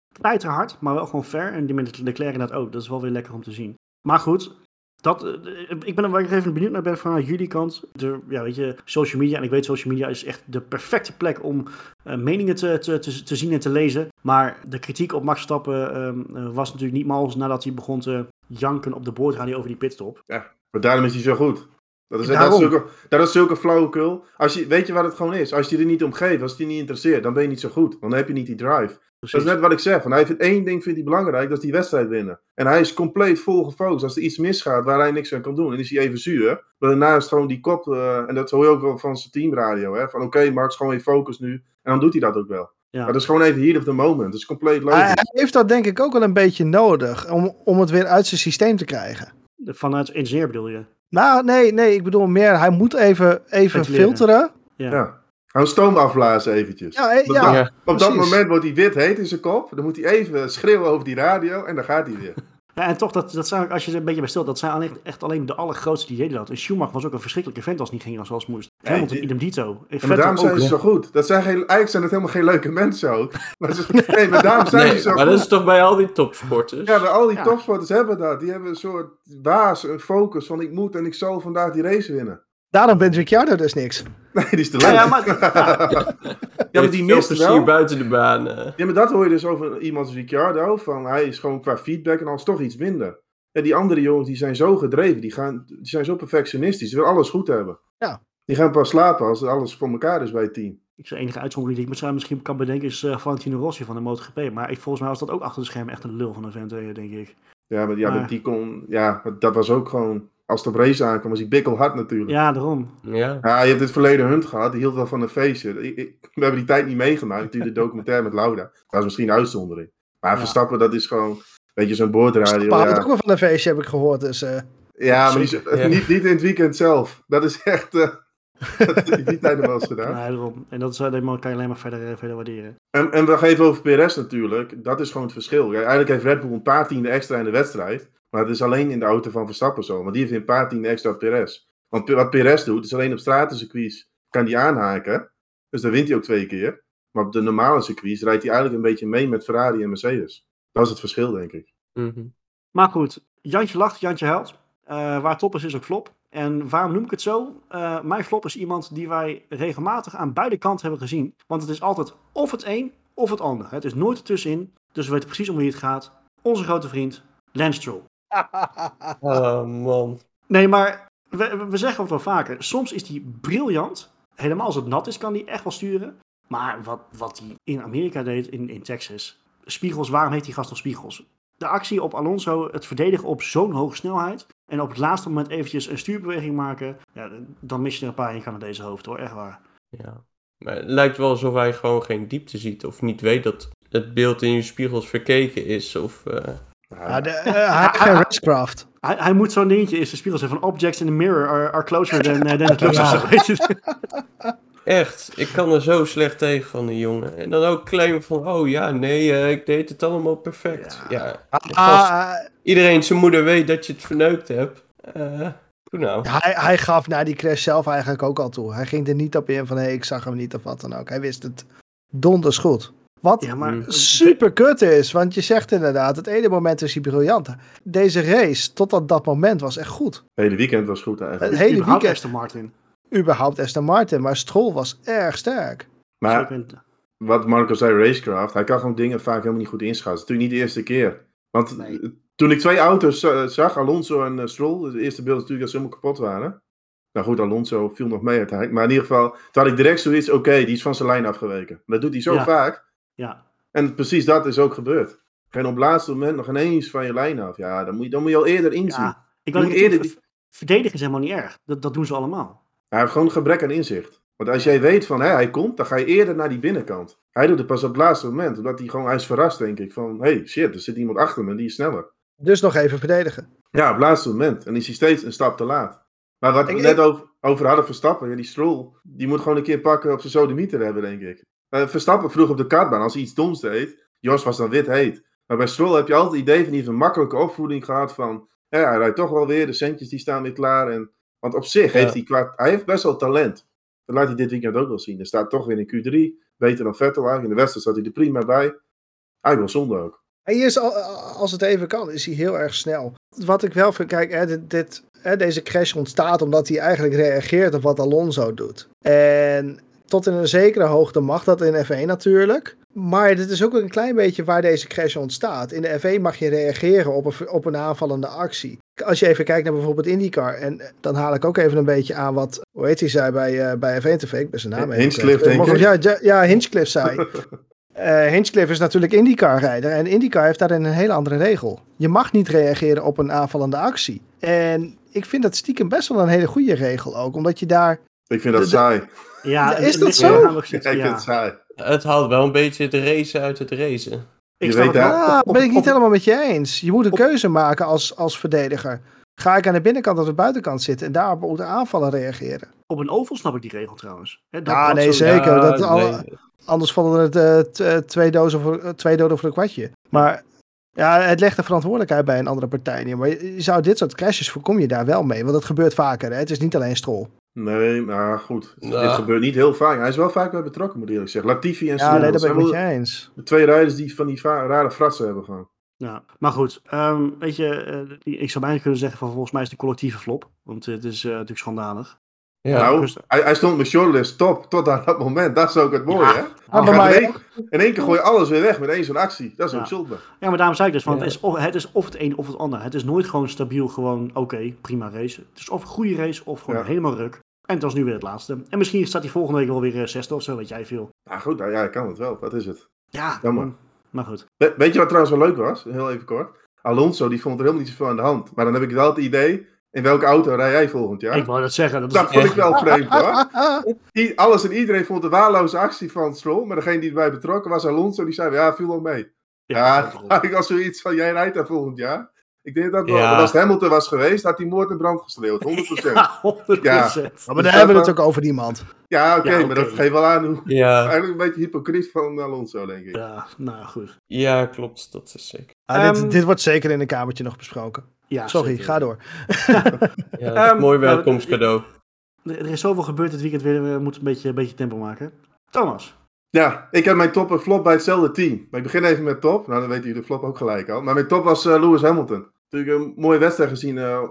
hard, maar wel gewoon fair. En die met Leclerc inderdaad ook. Dat is wel weer lekker om te zien. Maar goed, Dat, eh, ik ben er waar ik even benieuwd naar ben vanuit jullie kant. De, ja, weet je, social media. En ik weet, social media is echt de perfecte plek om eh, meningen te, te, te, te zien en te lezen. Maar de kritiek op Max Verstappen ehm, eh, was natuurlijk niet mals nadat hij begon te janken op de boordradio over die pitstop. Maar daarom is hij zo goed. Dat is, dat is, zulke, dat is zulke flauwekul. Als je, weet je wat het gewoon is? Als je er niet om geeft, als het je niet interesseert, dan ben je niet zo goed. Dan heb je niet die drive. Dat is net wat ik zeg. Van hij vindt één ding vindt hij belangrijk, dat is die wedstrijd winnen. En hij is compleet vol gefocust. Als er iets misgaat waar hij niks aan kan doen, dan is hij even zuur. Maar daarnaast gewoon die kop, eh, en dat hoor je ook wel van zijn teamradio. Hè? Van oké, Max, gewoon weer focus nu. En dan doet hij dat ook wel. Ja. Maar dat is gewoon even heat of the moment. Dat is compleet logisch. Hij, heeft dat denk ik ook wel een beetje nodig om, om het weer uit zijn systeem te krijgen. Vanuit engineer bedoel je? Nou, nee, nee, ik bedoel meer, hij moet even, even filteren. Ja. Ja. Gewoon stoom afblazen eventjes. Ja, Op ja, dat- Ja. Op dat precies. moment wordt hij wit heet in zijn kop. Dan moet hij even schreeuwen over die radio en dan gaat hij weer. Ja, en toch, dat, dat zijn, als je er een beetje bij stilt, dat zijn alleen, echt alleen de allergrootste die deden dat. En Schumacher was ook een verschrikkelijke vent als het niet ging zoals het moest. Die- idem dito. En maar daarom zijn ook. ze zo goed. Dat zijn geen, eigenlijk zijn het helemaal geen leuke mensen ook. Maar, ze, nee, maar daarom zijn ze zo maar goed. dat is toch bij al die topsporters? Ja, maar al die Ja. topsporters hebben dat. Die hebben een soort baas, een focus van ik moet en ik zal vandaag die race winnen. Daarom bent Ricciardo dus niks. Nee, die is te leuk. Ja, ja, maar, ja, Ja, maar die mist wel. buiten de baan. eh. Ja, maar dat hoor je dus over iemand als Ricciardo. Van hij is gewoon qua feedback en alles toch iets minder. Ja, die andere jongens die zijn zo gedreven. Die, gaan, die zijn zo perfectionistisch. Die willen alles goed hebben. Ja. Die gaan pas slapen als alles voor elkaar is bij het team. ik zou enige uitzondering die ik misschien- misschien kan bedenken is eh, Valentino Rossi van de MotoGP. Maar ik, volgens mij was dat ook achter de schermen echt een lul van een vent, denk ik. Ja, maar, ja, Maar- die kon, ja, dat was ook gewoon. Als het op race aankwam, was hij bikkelhard natuurlijk. Ja. Ja, daarom. Ja. je hebt het verleden Hunt gehad, die hield wel van een feestje. Ik, ik- we hebben die tijd niet meegemaakt, natuurlijk de documentaire met Lauda. Dat was misschien een uitzondering. Maar Ja. Verstappen, dat is gewoon, weet je, zo'n boordradio. Stappen had het ook Ja, wel van een feestje, heb ik gehoord. Dus, eh, ja maar die, Ja. niet, niet in het weekend zelf. Dat is echt, eh, dat heb ik die tijd nog wel eens gedaan. Ja, daarom. En dat is, alleen maar- kan je alleen maar verder, eh, verder waarderen. En, en nog even over PRS natuurlijk. Dat is gewoon het verschil. Ja, eigenlijk heeft Red Bull een paar tienden extra in de wedstrijd. Maar het is alleen in de auto van Verstappen zo. Maar die heeft een paar tienden extra PRS. Want wat PRS doet, is alleen op stratencircuits kan die aanhaken. Dus dan wint hij ook twee keer. Maar op de normale circuits rijdt hij eigenlijk een beetje mee met Ferrari en Mercedes. Dat is het verschil, denk ik. Mhm. Maar goed, Jantje lacht, Jantje huilt. Eh, waar top is, is ook flop. En waarom noem ik het zo? Eh, mijn flop is iemand die wij regelmatig aan beide kanten hebben gezien. Want het is altijd of het een of het ander. Het is nooit ertussenin. Dus we weten precies om wie het gaat. Onze grote vriend, Lance Stroll. Oh man. Nee, maar we, we- zeggen het wel vaker. Soms is hij briljant. Helemaal als het nat is, kan hij echt wel sturen. Maar wat, wat hij in Amerika deed, in, in Texas. Spiegels, waarom heeft die gast nog spiegels? De actie op Alonso, het verdedigen op zo'n hoge snelheid. En op het laatste moment eventjes een stuurbeweging maken. Ja, dan mis je er een paar in Canadese hoofd hoor, echt waar. Ja. Maar het lijkt wel alsof hij gewoon geen diepte ziet. Of niet weet dat het beeld in je spiegels verkeken is. Of, eh, Ja, de, eh, hij heeft geen racecraft. Hij, hij moet zo'n dingetje in zijn spiegel zeggen van objects in the mirror are, are closer than, uh, than it looks. Ja. Echt, ik kan er zo slecht tegen van die jongen. En dan ook claimen van, oh ja, nee, eh, ik deed het allemaal perfect. Ja. Ja, gast, Ah, iedereen zijn moeder weet dat je het verneukt hebt. Eh nou. hij, hij gaf na die crash zelf eigenlijk ook al toe. Hij ging er niet op in van, hé, ik zag hem niet of wat dan ook. Hij wist het donders goed. Wat Ja, maar super kut is, want je zegt inderdaad, het ene moment is hij briljant. Deze race, tot dat, dat moment, was echt goed. Het hele weekend was goed Het eigenlijk. hele überhaupt weekend, Aston Martin. überhaupt Aston Martin, maar Stroll was erg sterk. Maar wat Marco zei, racecraft, hij kan gewoon dingen vaak helemaal niet goed inschatten. Het is natuurlijk niet de eerste keer. Want Nee. toen ik twee auto's zag, Alonso en eh, Stroll, het eerste beeld is natuurlijk dat ze helemaal kapot waren. Nou goed, Alonso viel nog mee uiteindelijk. Maar in ieder geval, toen had ik direct zoiets, oké, die is van zijn lijn afgeweken. Dat doet hij zo Ja. vaak. Ja, En precies dat is ook gebeurd. En op het laatste moment nog ineens van je lijn af. Ja, dan moet je, dan moet je al eerder inzien. ja. Ik Je wil moet eerder... Verdedigen is helemaal niet erg. Dat, dat doen ze allemaal. Hij heeft gewoon gebrek aan inzicht. Want als jij weet van hè, hij komt, dan ga je eerder naar die binnenkant. Hij doet het pas op het laatste moment, omdat hij gewoon, hij is verrast denk ik. Van, hey shit, er zit iemand achter me en die is sneller. Dus nog even verdedigen. Ja, op het laatste moment. En is hij steeds een stap te laat. Maar wat we Ik- net over, over hadden Verstappen, ja, die Stroll, die moet gewoon een keer pakken op zijn sodemieter hebben, denk ik. Eh, Verstappen vroeg op de kartbaan, als hij iets doms deed, Jos was dan wit heet. Maar bij Stroll heb je altijd het idee van die een makkelijke opvoeding gehad van, ja, hij rijdt toch wel weer, de centjes die staan weer klaar. En, want op zich Ja. heeft hij qua, hij heeft best wel talent. Dat laat hij dit weekend ook wel zien. Er staat toch weer in Q3, beter dan Vettel eigenlijk. In de wedstrijd staat hij er prima bij. Eigenlijk wel zonde ook. Hij is, al- als het even kan, is hij heel erg snel. Wat ik wel vind, kijk, hè, dit, dit, hè, deze crash ontstaat omdat hij eigenlijk reageert op wat Alonso doet. En tot in een zekere hoogte mag dat in F1 natuurlijk. Maar dit is ook een klein beetje waar deze crash ontstaat. In de F1 mag je reageren op een, op een aanvallende actie. Als je even kijkt naar bijvoorbeeld IndyCar, en dan haal ik ook even een beetje aan wat, hoe heet hij zei bij, eh, bij F1 TV, ik ben zijn naam even Hinchcliffe, denk ik. Ja, ja, ja, Hinchcliffe zei. Eh Hinchcliffe is natuurlijk IndyCar-rijder. En IndyCar heeft daarin een hele andere regel. Je mag niet reageren op een aanvallende actie. En ik vind dat stiekem best wel een hele goede regel ook. Omdat je daar... Ik vind dat De- saai. Ja, Ja, is het- dat zo? ja, Ja, ik vind ja. het saai. Het haalt wel een beetje het racen uit het racen. Ik weet daar- Ah, Op- ben ik niet op- helemaal met je eens. Je moet een keuze maken als, als verdediger. Ga ik aan de binnenkant of de buitenkant zitten en daarop moet de aanvallen reageren? Op een oval snap ik die regel trouwens. Hè, dat- Ja, dat nee, zo- zeker. Ja, dat alle-. Anders vallen het eh, eh, twee, dozen voor, twee doden voor een kwartje. Maar ja, het legt de verantwoordelijkheid bij een andere partij neer. Maar je, je zou dit soort crashes voorkom je daar wel mee. Want dat gebeurt vaker. Hè? Het is niet alleen strol. Nee, maar goed. Dit gebeurt niet heel vaak. Hij is wel vaak bij betrokken, moet ik eerlijk zeggen. Latifi en Ja, nee, dat ben ik met je eens. de twee rijders die van die rare fratsen hebben gewoon. Ja, maar goed. ehm, weet je, eh, ik zou bijna kunnen zeggen van volgens mij is het een collectieve flop. Want het is eh, natuurlijk schandalig. Ja, nou, dus- hij, hij stond met shortlist top tot aan dat moment. Dat is ook het mooie, Ja. hè? Ah, Hij bij gaat mij in, één, in één keer gooi je alles weer weg met één zo'n actie. Dat is Ja. ook zonde. Ja, maar daarom zei ik dus, want Ja. het, is of, het is of het een of het ander. Het is nooit gewoon stabiel, gewoon oké, prima race. Het is of een goede race of gewoon Ja. helemaal ruk. En het was nu weer het laatste. En misschien staat hij volgende week wel weer eh, zesde of zo, weet jij veel. Nou goed, nou, ja, hij kan het wel. Dat is het. Ja, Jammer. mm, maar goed. We- weet je wat trouwens wel leuk was? Heel even kort. Alonso, die vond er helemaal niet zoveel aan de hand. Maar dan heb ik wel het idee, in welke auto rij jij volgend jaar? Ik wou dat zeggen. Dat vond ik wel vreemd hoor. I- alles en iedereen vond het een waarloze actie van Stroll. Maar degene die erbij betrokken was, Alonso, die zei, ja, viel wel mee. Ja, ja, ik als zoiets van, jij rijdt daar volgend jaar. Ik denk dat wel, Ja. als het Hamilton was geweest, had hij moord en brand geschreeuwd. 100%. Ja, 100%. Ja. maar Dus dan dat hebben we het ook over iemand. Ja, oké, Ja, maar dat geeft wel aan hoe... ja, Eigenlijk een beetje hypocriet van Alonso, denk ik. Ja, nou goed. ja, klopt. Dat is zeker. Ah, Ehm, dit, dit wordt zeker in een kamertje nog besproken. Ja, Sorry, zeker. ga door. Ja, Ehm, mooi nou, welkomstcadeau. Er er is zoveel gebeurd dit weekend weer. We moeten een beetje, een beetje tempo maken. Thomas. Ja, ik heb mijn top en flop bij hetzelfde team. Maar ik begin even met top. Nou, dan weten jullie de flop ook gelijk al. Maar mijn top was eh, Lewis Hamilton. Natuurlijk een mooie wedstrijd gezien eh,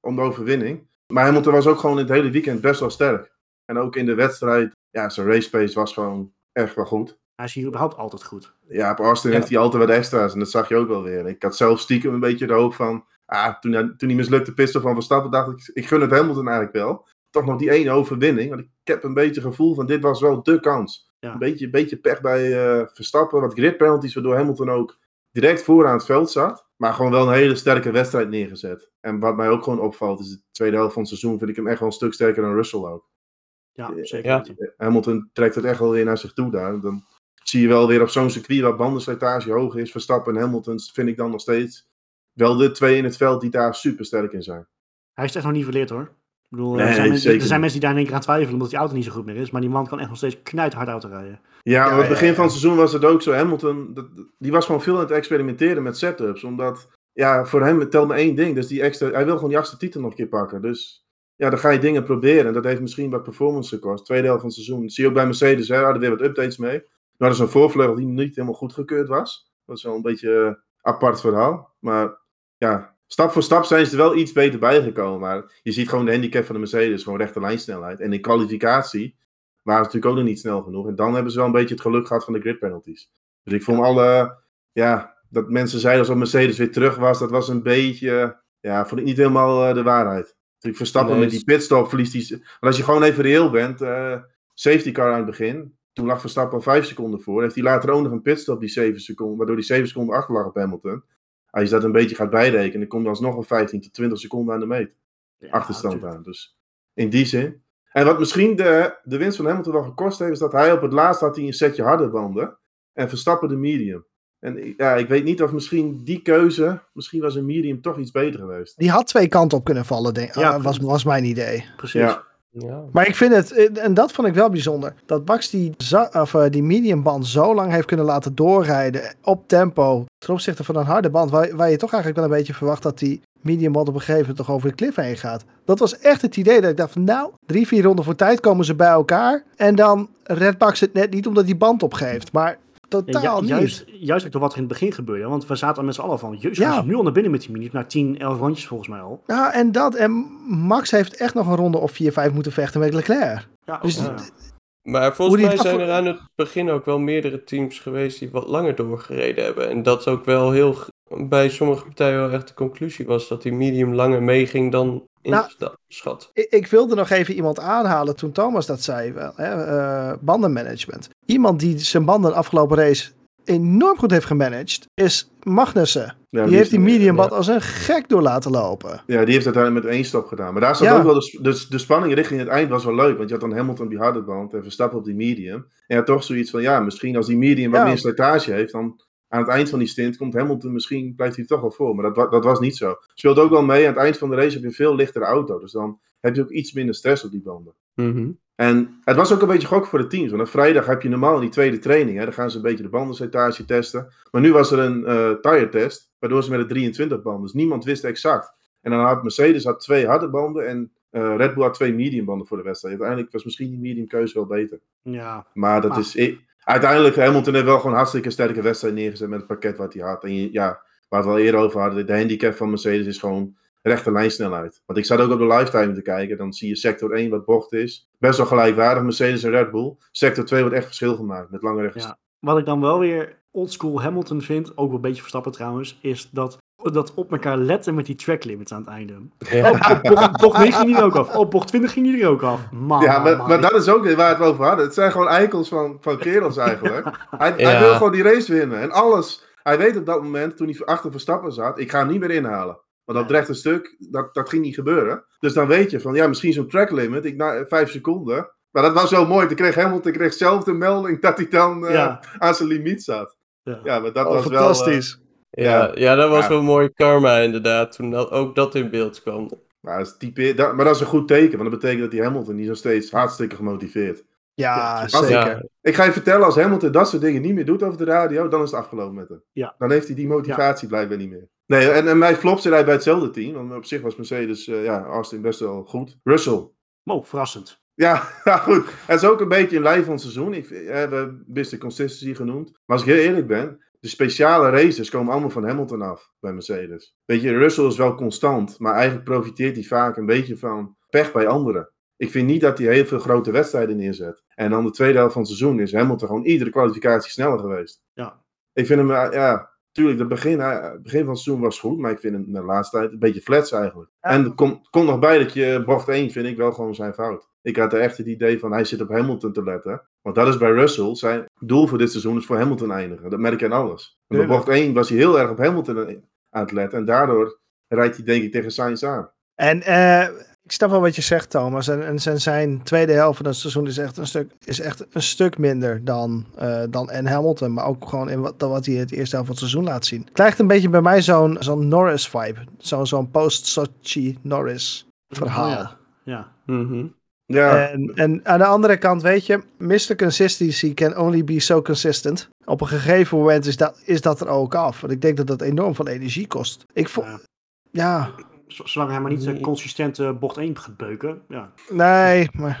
om de overwinning. Maar Hamilton was ook gewoon het hele weekend best wel sterk. En ook in de wedstrijd, ja, zijn race pace was gewoon echt wel goed. Hij is hier überhaupt altijd goed. Ja, op Austin Ja. heeft hij altijd wat extra's. En dat zag je ook wel weer. Ik had zelf stiekem een beetje de hoop van... Ah, toen, hij- toen die mislukte piste van Verstappen, dacht ik... Ik gun het Hamilton eigenlijk wel. Toch nog die ene overwinning. Want ik heb een beetje het gevoel van... Dit was wel de kans. Ja. Een beetje, beetje pech bij eh, Verstappen. Wat grid penalties, waardoor Hamilton ook direct vooraan het veld zat. Maar gewoon wel een hele sterke wedstrijd neergezet. En wat mij ook gewoon opvalt, is de tweede helft van het seizoen... vind ik hem echt wel een stuk sterker dan Russell ook. Ja, Ja. zeker. Ja. weten. Hamilton trekt het echt wel weer naar zich toe daar. Dan zie je wel weer op zo'n circuit waar bandenslijtage hoog is. Verstappen en Hamilton vind ik dan nog steeds wel de twee in het veld die daar super sterk in zijn. Hij is het echt nog niet verleerd hoor. Ik bedoel, Nee, er, zijn, mensen- er zijn die daar in één keer aan twijfelen omdat die auto niet zo goed meer is. Maar die man kan echt nog steeds knijthard auto rijden. Ja, aan Ja, het begin ja. van het seizoen was het ook zo. Hamilton, dat, die was gewoon veel aan het experimenteren met setups. Omdat, ja, voor hem telt maar één ding. Dus die extra, hij wil gewoon die achtste titel nog een keer pakken. Dus ja, dan ga je dingen proberen. En dat heeft misschien wat performance gekost. Tweede helft van het seizoen. Dat zie je ook bij Mercedes. Hè, hadden weer wat updates mee. Nou, dat is een voorvleugel die niet helemaal goedgekeurd was. Dat is wel een beetje een apart verhaal. Maar ja, stap voor stap zijn ze er wel iets beter bijgekomen. Maar je ziet gewoon de handicap van de Mercedes. Gewoon rechte lijnsnelheid. En in kwalificatie waren ze natuurlijk ook nog niet snel genoeg. En dan hebben ze wel een beetje het geluk gehad van de grid penalties. Dus ik vond alle, ja, dat mensen zeiden alsof Mercedes weer terug was, dat was een beetje, ja, vond ik niet helemaal eh, de waarheid. Natuurlijk Verstappen Nee, met die pitstop verliest die, want als je gewoon even reëel bent, eh, safety car aan het begin, toen lag Verstappen al 5 seconden voor, heeft hij later ook nog een pitstop die 7 seconden, waardoor die 7 seconden achter lag op Hamilton. Als je dat een beetje gaat bijrekenen, dan komt er alsnog een 15 tot 20 seconden aan de meet Ja, achterstand natuurlijk. aan. Dus in die zin. En wat misschien de, de winst van Hamilton wel gekost heeft, is dat hij op het laatst had hij een setje harde banden. En Verstappen de medium. En ja, ik weet niet of misschien die keuze, misschien was een medium toch iets beter geweest. Die had twee kanten op kunnen vallen, denk, Ja, ah, was, was mijn idee. Precies. Ja. Ja. Maar ik vind het, eh, en dat vond ik wel bijzonder, dat Max die, of, eh, die mediumband zo lang heeft kunnen laten doorrijden op tempo ten opzichte van een harde band, waar, waar je toch eigenlijk wel een beetje verwacht dat die mediumband op een gegeven moment toch over de cliff heen gaat. Dat was echt het idee dat ik dacht van nou, drie, vier ronden voor tijd komen ze bij elkaar en dan redt Max het net niet omdat die band opgeeft. Maar Totaal Ja, ju- niet. juist, juist ook door wat er in het begin gebeurde. Want we zaten met z'n allen van, jezus, Ja. nu al naar binnen met die mini. Na 10, 11 rondjes volgens mij al. Ja, en dat. En Max heeft echt nog een ronde of 4-5 moeten vechten met Leclerc. Ja, Dus ja. Maar volgens mij zijn er aan het begin ook wel meerdere teams geweest die wat langer doorgereden hebben. En dat ook wel heel bij sommige partijen wel echt de conclusie was dat die medium langer meeging dan ingeschat. Ik, ik wilde nog even iemand aanhalen toen Thomas dat zei. Wel, hè, eh, bandenmanagement. Iemand die zijn banden de afgelopen race enorm goed heeft gemanaged, is Magnussen. Ja, die heeft die medium ja. bad als een gek door laten lopen. Ja, die heeft uiteindelijk met één stop gedaan. Maar daar zat Ja. ook wel de, de, de spanning richting het eind was wel leuk. Want je had dan Hamilton op die harde band en Verstappen op die medium. En toch zoiets van, ja, misschien als die medium wat Ja. meer slijtage heeft, dan aan het eind van die stint komt Hamilton misschien, blijft hij toch wel voor. Maar dat, dat was niet zo. Speelt ook wel mee, aan het eind van de race heb je een veel lichtere auto. Dus dan heb je ook iets minder stress op die banden. Mhm. En het was ook een beetje gok voor de teams. Want op vrijdag heb je normaal in die tweede training. Hè, dan gaan ze een beetje de bandenslijtage testen. Maar nu was er een eh tire test. Waardoor ze met de 23 banden. Dus niemand wist exact. En dan had Mercedes had twee harde banden. En eh, Red Bull had twee medium banden voor de wedstrijd. Uiteindelijk was misschien die medium keuze wel beter. ja. Maar dat is. ik- uiteindelijk, Hamilton heeft wel gewoon hartstikke sterke wedstrijd neergezet. Met het pakket wat hij had. En ja, waar we het al eerder over hadden. De handicap van Mercedes is gewoon rechte lijnsnelheid. Want ik zat ook op de lifetime te kijken. Dan zie je sector 1 wat bocht is. Best wel gelijkwaardig Mercedes en Red Bull. Sector 2 wordt echt verschil gemaakt met lange rechte Ja. Wat ik dan wel weer oldschool Hamilton vind, ook wel een beetje Verstappen trouwens, is dat, dat op elkaar letten met die track limits aan het einde. Ja. Oh, op bocht, bocht 9 ging ook af. Oh, bocht 20 ging er ook af. Man, Ja, maar, man, maar ik- dat is ook weer waar we het over hadden. Het zijn gewoon eikels van, van kerels eigenlijk. hij, hij wil gewoon die race winnen. En alles. Hij weet op dat moment, toen hij achter Verstappen zat, ik ga hem niet meer inhalen. Want dat rechte stuk, dat, dat ging niet gebeuren. Dus dan weet je van, ja, misschien zo'n track limit, ik, na vijf seconden. Maar dat was wel mooi. Toen kreeg Hamilton kreeg zelf de melding dat hij dan eh, Ja. aan zijn limiet zat. Ja. Ja, maar dat Oh, was wel... eh, fantastisch. Ja, ja, dat was Ja. wel mooi karma inderdaad, toen dat, ook dat in beeld kwam. maar, dat is type, dat, maar dat is een goed teken, want dat betekent dat die Hamilton die is nog steeds hartstikke gemotiveerd. Ja, Ja, zeker. Ja, Ik ga je vertellen, als Hamilton dat soort dingen niet meer doet over de radio, dan is het afgelopen met hem. Ja. Dan heeft hij die motivatie blijkbaar niet meer. Nee, en, en mijn flop zit hij bij hetzelfde team. Want op zich was Mercedes, eh, ja, Austin best wel goed. Russell. Oh, verrassend. Ja, ja, goed. Het is ook een beetje in lijn van het seizoen. Ik, eh, we hebben Mr. Consistency genoemd. Maar als ik heel eerlijk ben, de speciale races komen allemaal van Hamilton af bij Mercedes. Weet je, Russell is wel constant, maar eigenlijk profiteert hij vaak een beetje van pech bij anderen. Ik vind niet dat hij heel veel grote wedstrijden neerzet. En dan de tweede helft van het seizoen is Hamilton gewoon iedere kwalificatie sneller geweest. Ja. Ik vind hem, eh, ja, tuurlijk, het begin, het begin van het seizoen was goed, maar ik vind hem de laatste tijd een beetje flats eigenlijk. Ja. En er komt komt nog bij dat je bocht 1 vind ik wel gewoon zijn fout. Ik had er echt het idee van hij zit op Hamilton te letten. Want dat is bij Russell. Zijn doel voor dit seizoen is voor Hamilton eindigen. Dat merk je aan alles. En bij bocht 1 was hij heel erg op Hamilton aan het letten. En daardoor rijdt hij denk ik tegen Sainz aan. En eh, ik snap wel wat je zegt, Thomas. En, en zijn, zijn tweede helft van het seizoen is echt een stuk, is echt een stuk minder dan, eh, dan en Hamilton. Maar ook gewoon in wat, dan wat hij het eerste helft van het seizoen laat zien. Het krijgt een beetje bij mij zo'n zo'n Norris-vibe. Zo'n zo'n post-Sochi Norris verhaal. Oh, ja. ja. Mhm. Ja, En, en aan de andere kant, weet je, Mr. Consistency can only be so consistent. Op een gegeven moment is dat, is dat er ook af. Want ik denk dat dat enorm veel energie kost. Ik vond, Ja. Zolang hij maar niet eh, consistent eh, bocht 1 gaat beuken. Ja. nee, maar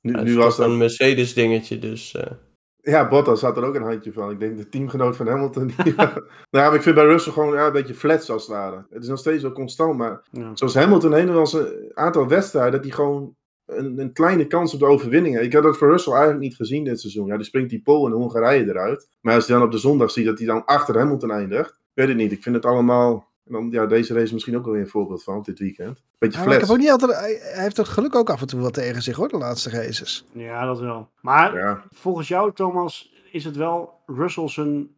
nu, Ja, nu is was toch een dat... Mercedes dingetje, dus... eh, Ja, Bottas had er ook een handje van. Ik denk de teamgenoot van Hamilton. Die, nou, maar ik vind bij Russell gewoon ja, een beetje flats als het ware. Het is nog steeds wel constant, maar ja. Zoals Hamilton heen was een aantal wedstrijden dat hij gewoon een, een kleine kans op de overwinning heeft. Ik had dat voor Russell eigenlijk niet gezien dit seizoen. Ja, die springt die Pol in Hongarije eruit. Maar als je dan op de zondag ziet dat hij dan achter Hamilton eindigt, weet ik niet. Ik vind het allemaal. En dan, ja, deze race misschien ook wel weer een voorbeeld van dit weekend. Beetje Ja, ik heb ook niet altijd. Hij hij heeft het geluk ook af en toe wel tegen zich hoor, de laatste races. ja, dat wel. Maar Ja, volgens jou, Thomas, is het wel Russell zijn...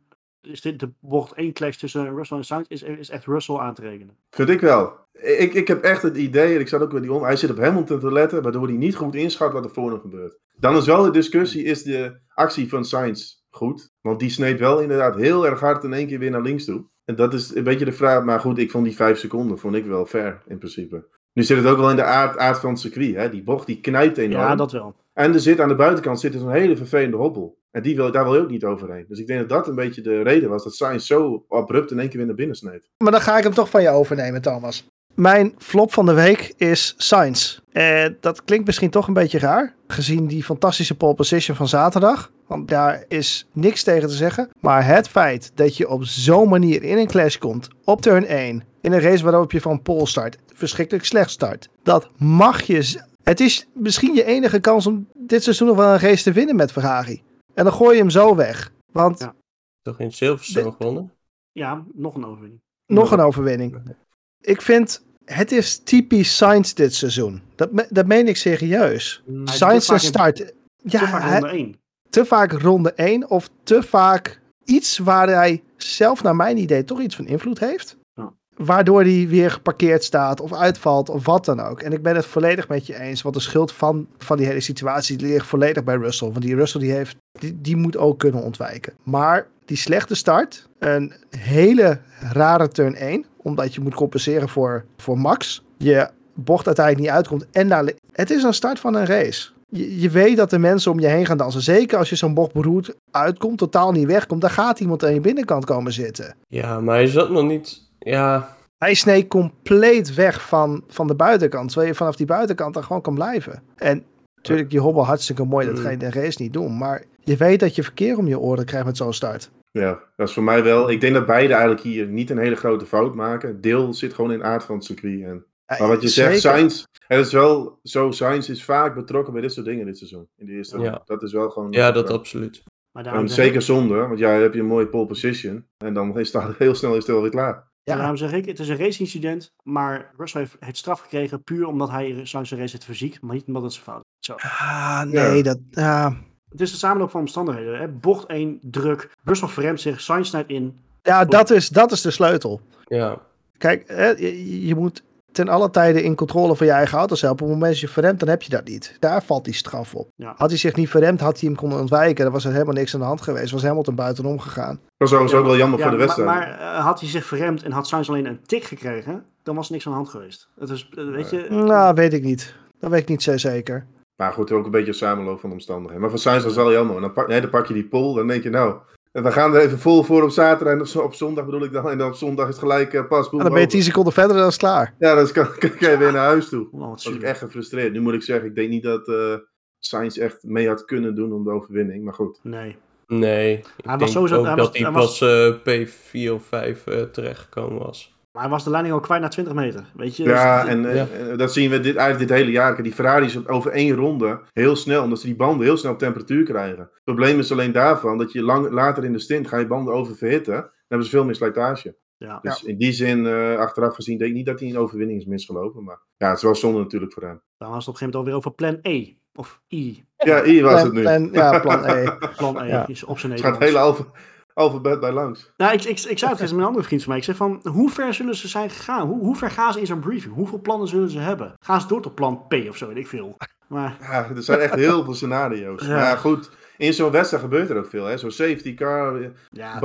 Is dit de bocht 1 clash tussen Russell en Sainz? Is, is echt Russell aan te rekenen? vind ik wel. Ik, ik heb echt het idee, en ik zat ook weer die om, hij zit op Hamilton te letten, waardoor hij niet goed inschat wat er voor hem gebeurt. Dan is wel de discussie, is de actie van Sainz goed? Want die sneed wel inderdaad heel erg hard in één keer weer naar links toe. En dat is een beetje de vraag, maar goed, ik vond die vijf seconden vond ik wel fair in principe. Nu zit het ook wel in de aard, aard van het circuit, hè? die bocht die knijpt enorm. Ja, dat wel. En er zit aan de buitenkant zit er zo'n hele vervelende hobbel. En die wil, daar wil je ook niet overheen. Dus ik denk dat dat een beetje de reden was dat Sainz zo abrupt in één keer weer naar binnen sneed. Maar dan ga ik hem toch van je overnemen, Thomas. Mijn flop van de week is Sainz. En dat klinkt misschien toch een beetje raar, gezien die fantastische pole position van zaterdag. Want daar is niks tegen te zeggen. Maar het feit dat je op zo'n manier in een clash komt, op turn 1, in een race waarop je van pole start, verschrikkelijk slecht start, dat mag je... Het is misschien je enige kans om dit seizoen nog wel een race te winnen met Ferrari. En dan gooi je hem zo weg. Want Ja. Toch in Silverstone gewonnen? Ja, nog een overwinning. nog een overwinning. Ik vind, het is typisch Sainz dit seizoen. Dat, me- dat meen ik serieus. Is te Sainz vaak in- start. Te Ja, vaak hij- ronde 1. te vaak ronde 1 of te vaak iets waar hij zelf naar mijn idee toch iets van invloed heeft. Ja. Waardoor hij weer geparkeerd staat of uitvalt of wat dan ook. En ik ben het volledig met je eens. Want de schuld van, van die hele situatie ligt volledig bij Russell. Want die Russell die heeft, die, die moet ook kunnen ontwijken. Maar die slechte start, een hele rare turn 1. Omdat je moet compenseren voor, voor Max. Je bocht uiteindelijk niet uitkomt. En naar, het is een start van een race. Je, je weet dat de mensen om je heen gaan dansen. Zeker als je zo'n bocht beroerd uitkomt, totaal niet wegkomt. Dan gaat iemand aan je binnenkant komen zitten. Ja, maar hij zat nog niet... Ja, Hij sneed compleet weg van, van de buitenkant. Terwijl je vanaf die buitenkant dan gewoon kan blijven. En natuurlijk, die hobbel hartstikke mooi. Dat ga je de race niet doen. Maar je weet dat je verkeer om je oren krijgt met zo'n start. Ja, dat is voor mij wel. Ik denk dat beide eigenlijk hier niet een hele grote fout maken. Deel zit gewoon in de aard van het circuit. En, Ja, maar wat je zeker. zegt, Sainz, het is wel zo, Sainz is vaak betrokken bij dit soort dingen dit seizoen. In de eerste Ja. Dat is wel gewoon... ja dat absoluut. Maar zeker ik, zonde, want ja, dan heb je een mooie pole position. En dan is het heel snel is het alweer klaar. Ja. daarom zeg ik, het is een race-incident. Maar Russell heeft, heeft straf gekregen puur omdat hij langs de race heeft verziekt. Maar niet omdat het zijn fout is. Zo. Ah, nee, Ja. dat... Ja, Het is de samenloop van omstandigheden. Hè? Bocht 1, druk. Russell verremt zich, Sainz snijdt in. ja dat, is, dat is de sleutel. Ja, Kijk, hè, je, je moet ten alle tijde in controle van je eigen auto zijn. Op het moment dat je verremt, dan heb je dat niet. Daar valt die straf op. Ja. Had hij zich niet verremd, had hij hem kunnen ontwijken. Dan was er helemaal niks aan de hand geweest. Was Hamilton buitenom gegaan. Dat was overigens ook wel jammer Ja, voor de maar, wedstrijd. maar eh, had hij zich verremd en had Sainz alleen een tik gekregen, dan was er niks aan de hand geweest. Het is, eh, weet je... Nou, weet ik niet. Dat weet ik niet zo zeker. Maar goed, ook een beetje een samenloop van omstandigheden. Maar voor Sainz was wel jammer. En dan pak, nee, dan pak je die pole, dan denk je nou... We gaan er even vol voor op zaterdag en op, op zondag bedoel ik dan. En dan op zondag is het gelijk eh, pas. boem, En dan ben je over. 10 seconden verder, dan is het klaar. Ja, dan kan, kan je weer naar huis toe. Oh, wat was ik echt gefrustreerd. Nu moet ik zeggen, ik denk niet dat eh Sainz echt mee had kunnen doen om de overwinning. Maar goed. Nee. nee. Ik was denk sowieso- ook hij dat was- hij hij was- pas eh, P4 of 5 eh, terechtgekomen was. Maar hij was de leiding al kwijt na 20 meter. Weet je? Ja, Dus- en eh, Ja. eh, dat zien we dit, eigenlijk dit hele jaar. Die Ferraris op- over één ronde heel snel, omdat ze die banden heel snel op temperatuur krijgen. Het probleem is alleen daarvan dat je lang, later in de stint ga je banden oververhitten. Dan hebben ze veel meer slijtage. Ja. Dus in die zin, eh, achteraf gezien, denk ik niet dat hij een overwinning is misgelopen. Maar ja, het is wel zonde natuurlijk voor hem. Dan was het op een gegeven moment alweer over plan E. Of I. Ja, hier was Plan- het nu. plan- ja, plan E. Plan E Ja. is op zijn Het gaat Nederlands. het hele alfa- alfabet bij langs. Nou, ik, ik, ik zei het gisteren met een andere vriend van mij. Ik zei van, hoe ver zullen ze zijn gegaan? Hoe, hoe ver gaan ze in zo'n briefing? Hoeveel plannen zullen ze hebben? Gaan ze door tot plan P of zo, weet ik veel. Maar Ja, er zijn echt heel veel scenario's. Ja. Maar ja, goed, in zo'n wedstrijd gebeurt er ook veel. hè. Zo'n safety car, eh, ja,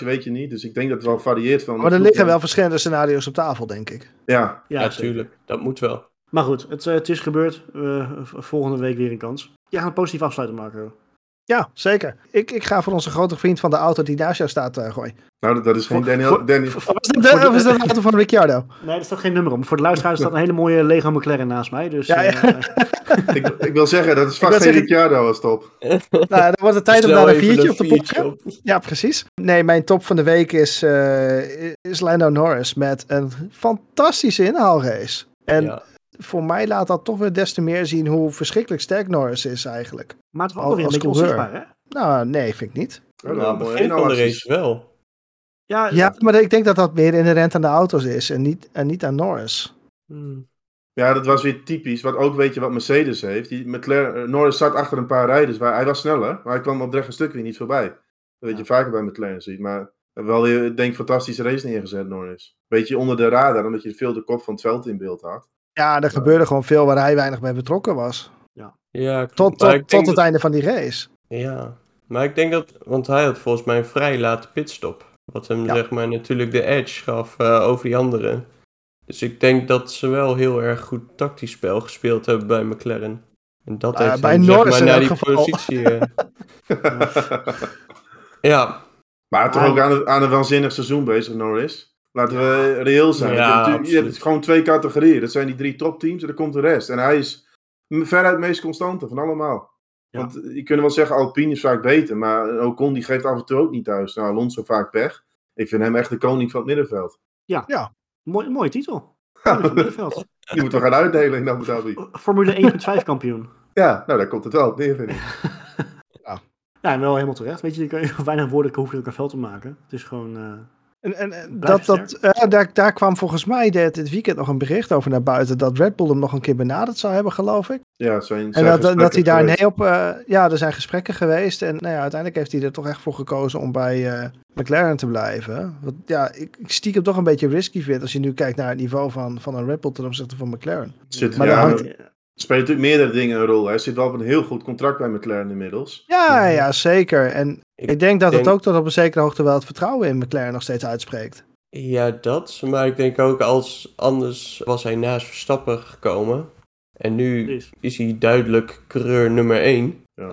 weet je niet. Dus ik denk dat het wel varieert van... Maar er liggen wel verschillende scenario's op tafel, denk ik. Ja, Ja, Ja, tuurlijk. Dat moet wel. Maar goed, het, eh, het is gebeurd. Eh, volgende week weer een kans. Jij gaat een positief afsluiten maken. Ja, zeker. Ik, ik ga voor onze grote vriend van de auto die naast jou staat uh, gooien. nou dat, dat is geen Voor- Daniel... voor- Danny, Of is dat de, of is dat de auto van Ricciardo? Nee, er staat geen nummer om. Voor de luisteraars staat een hele mooie Lego McLaren naast mij. Dus Ja, ja. eh, ik, ik wil zeggen, dat is vast geen zeggen- Ricciardo als top. Nou, dan wordt het tijd om Snel daar een viertje op te op. Ja, precies. Nee, mijn top van de week is, eh is Lando Norris met een fantastische inhaalrace. En Ja. Voor mij laat dat toch weer des te meer zien hoe verschrikkelijk sterk Norris is eigenlijk. maar het was ook weer een beetje onzichtbaar, hè? Nou, nee, vind ik niet. Nou, een begin van de race wel. Ja, Ja, maar ik denk dat dat meer inherent aan de auto's is en niet, en niet aan Norris. Hmm. Ja, dat was weer typisch. Wat ook weet je wat Mercedes heeft. Die McLaren, eh, Norris zat achter een paar rijders. Waar, hij was sneller, maar hij kwam op het rechte stuk weer niet voorbij. Dat weet je vaker bij McLaren ziet. Maar wel weer, ik denk, fantastische race neergezet, Norris. Beetje onder de radar, omdat je veel de kop van het veld in beeld had. Ja, er gebeurde gewoon veel waar hij weinig bij betrokken was. Ja, klopt. Tot, tot, tot het dat- einde van die race. Ja, maar ik denk dat, want hij had volgens mij een vrij late pitstop. Wat hem Ja. zeg maar natuurlijk de edge gaf eh, over die anderen. Dus ik denk dat ze wel heel erg goed tactisch spel gespeeld hebben bij McLaren. En dat ja, heeft bij hem, zeg Norris maar in naar die geval. positie. eh, ja, maar toch ook aan een, aan een waanzinnig seizoen bezig, Norris. Laten we reëel zijn. Ja, je, hebt, je gewoon twee categorieën. Dat zijn die drie topteams en dan komt de rest. En hij is veruit het meest constante van allemaal. Ja. Want je kunt wel zeggen, Alpine is vaak beter. Maar Ocon die geeft af en toe ook niet thuis. Nou, Alonso vaak pech. Ik vind hem echt de koning van het middenveld. Mooi, mooie titel. Koning van het middenveld. Die moeten we gaan uitdelen in Abu Dhabi. Formule 1.5 kampioen. Ja, nou daar komt het wel op neer, vind ik. Ja, en wel helemaal terecht. Weet je, je kan je weinig woorden hoef je ook een veld te maken. Het is gewoon... eh, En, en, en dat, dat, eh, daar, daar kwam volgens mij dit, dit weekend nog een bericht over naar buiten. Dat Red Bull hem nog een keer benaderd zou hebben, geloof ik. Ja, zijn, En zijn dat, dat, dat hij daar geweest. nee op. eh, ja, er zijn gesprekken geweest. En nou ja, uiteindelijk heeft hij er toch echt voor gekozen om bij eh, McLaren te blijven. Want ja, ik, ik stiekem toch een beetje risky vind als je nu kijkt naar het niveau van, van een Red Bull ten opzichte van McLaren. Zit, Maar ja, hangt- spelen natuurlijk meerdere dingen een rol. Hij zit wel op een heel goed contract bij McLaren inmiddels. Ja, ja, zeker. En Ik ik denk dat het ook tot op een zekere hoogte wel het vertrouwen in McLaren nog steeds uitspreekt. Ja, dat. Maar ik denk ook als anders was hij naast Verstappen gekomen. En nu is hij duidelijk coureur nummer 1. Ja.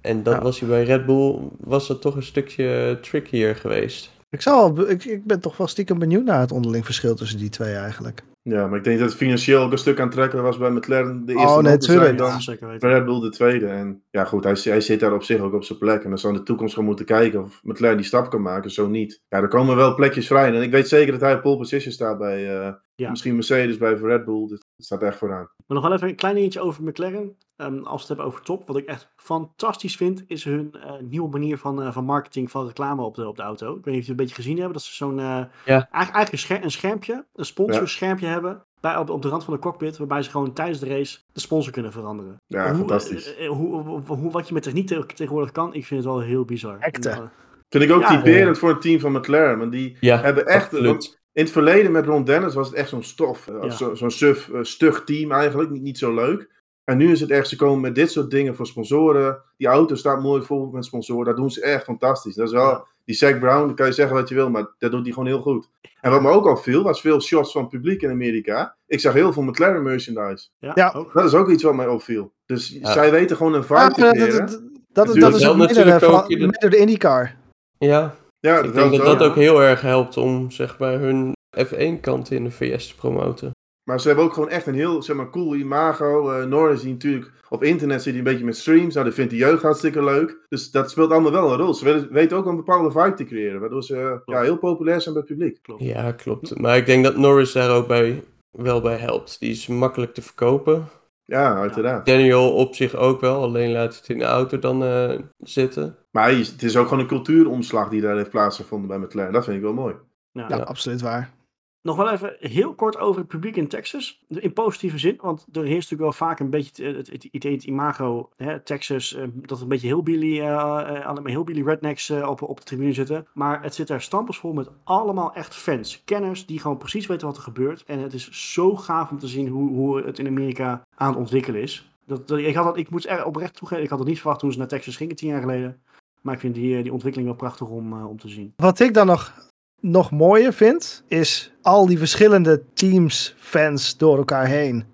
en dat Ja. was hij bij Red Bull, was dat toch een stukje trickier geweest. Ik, zal, ik, ik ben toch wel stiekem benieuwd naar het onderling verschil tussen die twee eigenlijk. Ja, maar ik denk dat het financieel ook een stuk aantrekkelijker was bij McLaren de eerste Oh, nee, man te zijn tuurlijk. dan Ja, Red Bull de tweede. En ja, goed, hij, hij zit daar op zich ook op zijn plek. En dan zou in de toekomst gewoon moeten kijken of McLaren die stap kan maken, zo niet. Ja, er komen wel plekjes vrij. En ik weet zeker dat hij op pole position staat bij eh, Ja. misschien Mercedes, bij Red Bull. Staat echt vooraan. Maar nog wel even een klein dingetje over McLaren. Ehm, als we het hebben over top. Wat ik echt fantastisch vind, is hun eh, nieuwe manier van, eh, van marketing van reclame op de, op de auto. Ik weet niet of je het een beetje gezien hebben. Dat ze zo'n, eh, eigenlijk, eigenlijk een, scher- een schermpje, een sponsorschermpje hebben. Bij, op, op de rand van de cockpit. Waarbij ze gewoon tijdens de race de sponsor kunnen veranderen. Ja, hoe, fantastisch. hoe, hoe, hoe- wat je met techniek te- tegenwoordig kan, ik vind het wel heel bizar. Eh, Vind ik ook Ja, typerend voor het team van McLaren. Want die Ja, hebben echt... In het verleden met Ron Dennis was het echt zo'n stof. eh, Ja. zo- Zo'n suf, eh, stug team eigenlijk. Niet, niet zo leuk. En nu is het echt, ze komen met dit soort dingen voor sponsoren. Die auto staat mooi vol met sponsoren. Dat doen ze echt fantastisch. Dat is wel, Ja. die Zac Brown, dan kan je zeggen wat je wil, maar dat doet hij gewoon heel goed. En wat me ook opviel, was veel shots van het publiek in Amerika. Ik zag heel veel McLaren merchandise. ja. Dat is ook iets wat mij opviel. Dus Ja. zij weten gewoon een vibe Ah, te dat, creëren. dat, dat, dat, Het dat is ook door de IndyCar. Ja, Ja, ik denk dat dat ook. heel erg helpt om zeg maar hun F1-kant in de VS te promoten. Maar ze hebben ook gewoon echt een heel, zeg maar, cool imago. Eh Norris die natuurlijk op internet zit hij een beetje met streams. Nou, dat vindt de jeugd hartstikke leuk. Dus dat speelt allemaal wel een rol. Ze weten ook een bepaalde vibe te creëren. Waardoor ze eh, ja, heel populair zijn bij het publiek. Klopt. Ja, klopt. Maar ik denk dat Norris daar ook bij, wel bij helpt. Die is makkelijk te verkopen. Ja, uiteraard. Daniel op zich ook wel, alleen laat het in de auto dan eh, zitten. Maar het is ook gewoon een cultuuromslag die daar heeft plaatsgevonden bij McLaren. Dat vind ik wel mooi. Ja. Ja, Ja. absoluut waar. Nog wel even heel kort over het publiek in Texas. In positieve zin, want er heerst natuurlijk wel vaak een beetje het, het, het, imago, hè, Texas, eh, dat er een beetje hillbilly, eh eh, hillbilly rednecks eh, op, op de tribune zitten. Maar het zit daar stampelsvol met allemaal echt fans, kenners, die gewoon precies weten wat er gebeurt. En het is zo gaaf om te zien hoe, hoe het in Amerika aan het ontwikkelen is. Dat, ik, had dat, ik moet er oprecht toegeven, ik had het niet verwacht toen ze naar Texas gingen, tien jaar geleden. Maar ik vind die, eh, die ontwikkeling wel prachtig om, eh, om te zien. Wat ik dan nog, nog mooier vind, is al die verschillende teams, fans door elkaar heen.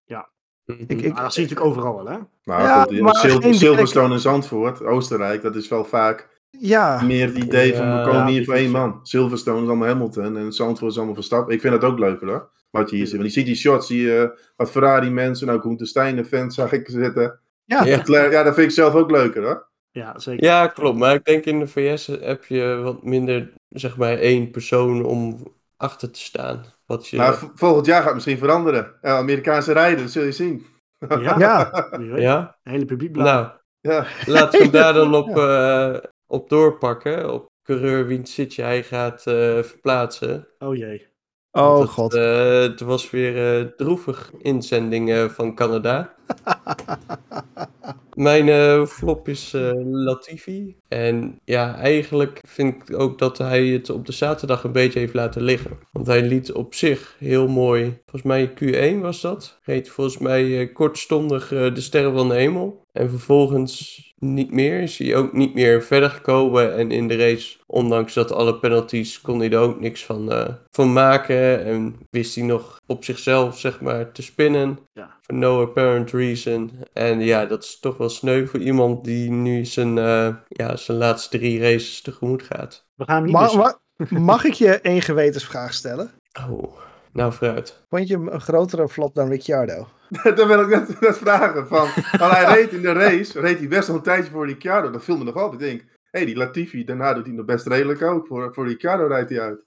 Ik, ik, Maar dat zie je natuurlijk overal wel, hè? Nou, Ja, goed, die- maar Sil- geen Silverstone en Zandvoort, Oostenrijk, dat is wel vaak ja, meer het idee van we Ja, komen hier voor één man. Silverstone is allemaal Hamilton en Zandvoort is allemaal Verstappen. Ik vind dat ook leuker hoor. Wat je hier ziet. Want je ziet die shots, zie je wat Ferrari mensen, nou Koen de Steiner fans zag ik zitten. ja, Ja. Ja, dat vind ik zelf ook leuker hoor. Ja, zeker. Ja, klopt. Maar ik denk in de VS heb je wat minder, zeg maar, één persoon om achter te staan. Wat je... Maar volgend jaar gaat het misschien veranderen. Ja, Amerikaanse rijden, dat zul je zien. Ja, ja. hele publiek blauw. Nou, Ja, laten we daar dan op, eh, op doorpakken. Op coureur wiens zitje hij gaat eh, verplaatsen. Oh jee. Oh het, god. eh, het was weer eh, droevig inzending eh, van Canada. Mijn eh, flop is eh, Latifi. En ja, eigenlijk vind ik ook dat hij het op de zaterdag een beetje heeft laten liggen. Want hij liet op zich heel mooi, volgens mij Q1 was dat. Reed volgens mij eh, kortstondig de sterren van de hemel. En vervolgens niet meer. Is hij ook niet meer verder gekomen. En in de race, ondanks dat alle penalties, kon hij er ook niks van, van maken. En wist hij nog op zichzelf, zeg maar, te spinnen. Ja. For no apparent reason. En ja, dat is toch wel sneu voor iemand die nu zijn, eh, ja, zijn laatste drie races tegemoet gaat. We gaan niet Mag ik je één gewetensvraag stellen? Oh, nou vooruit. Vond je hem een grotere flop dan Ricciardo? Daar wil ik net, net vragen. Van, want hij reed in de race, reed hij best wel een tijdje voor Ricciardo. Dat viel me nog op. Ik denk, hé, hey, die Latifi, daarna doet hij nog best redelijk ook. Voor, voor Ricciardo rijdt hij uit.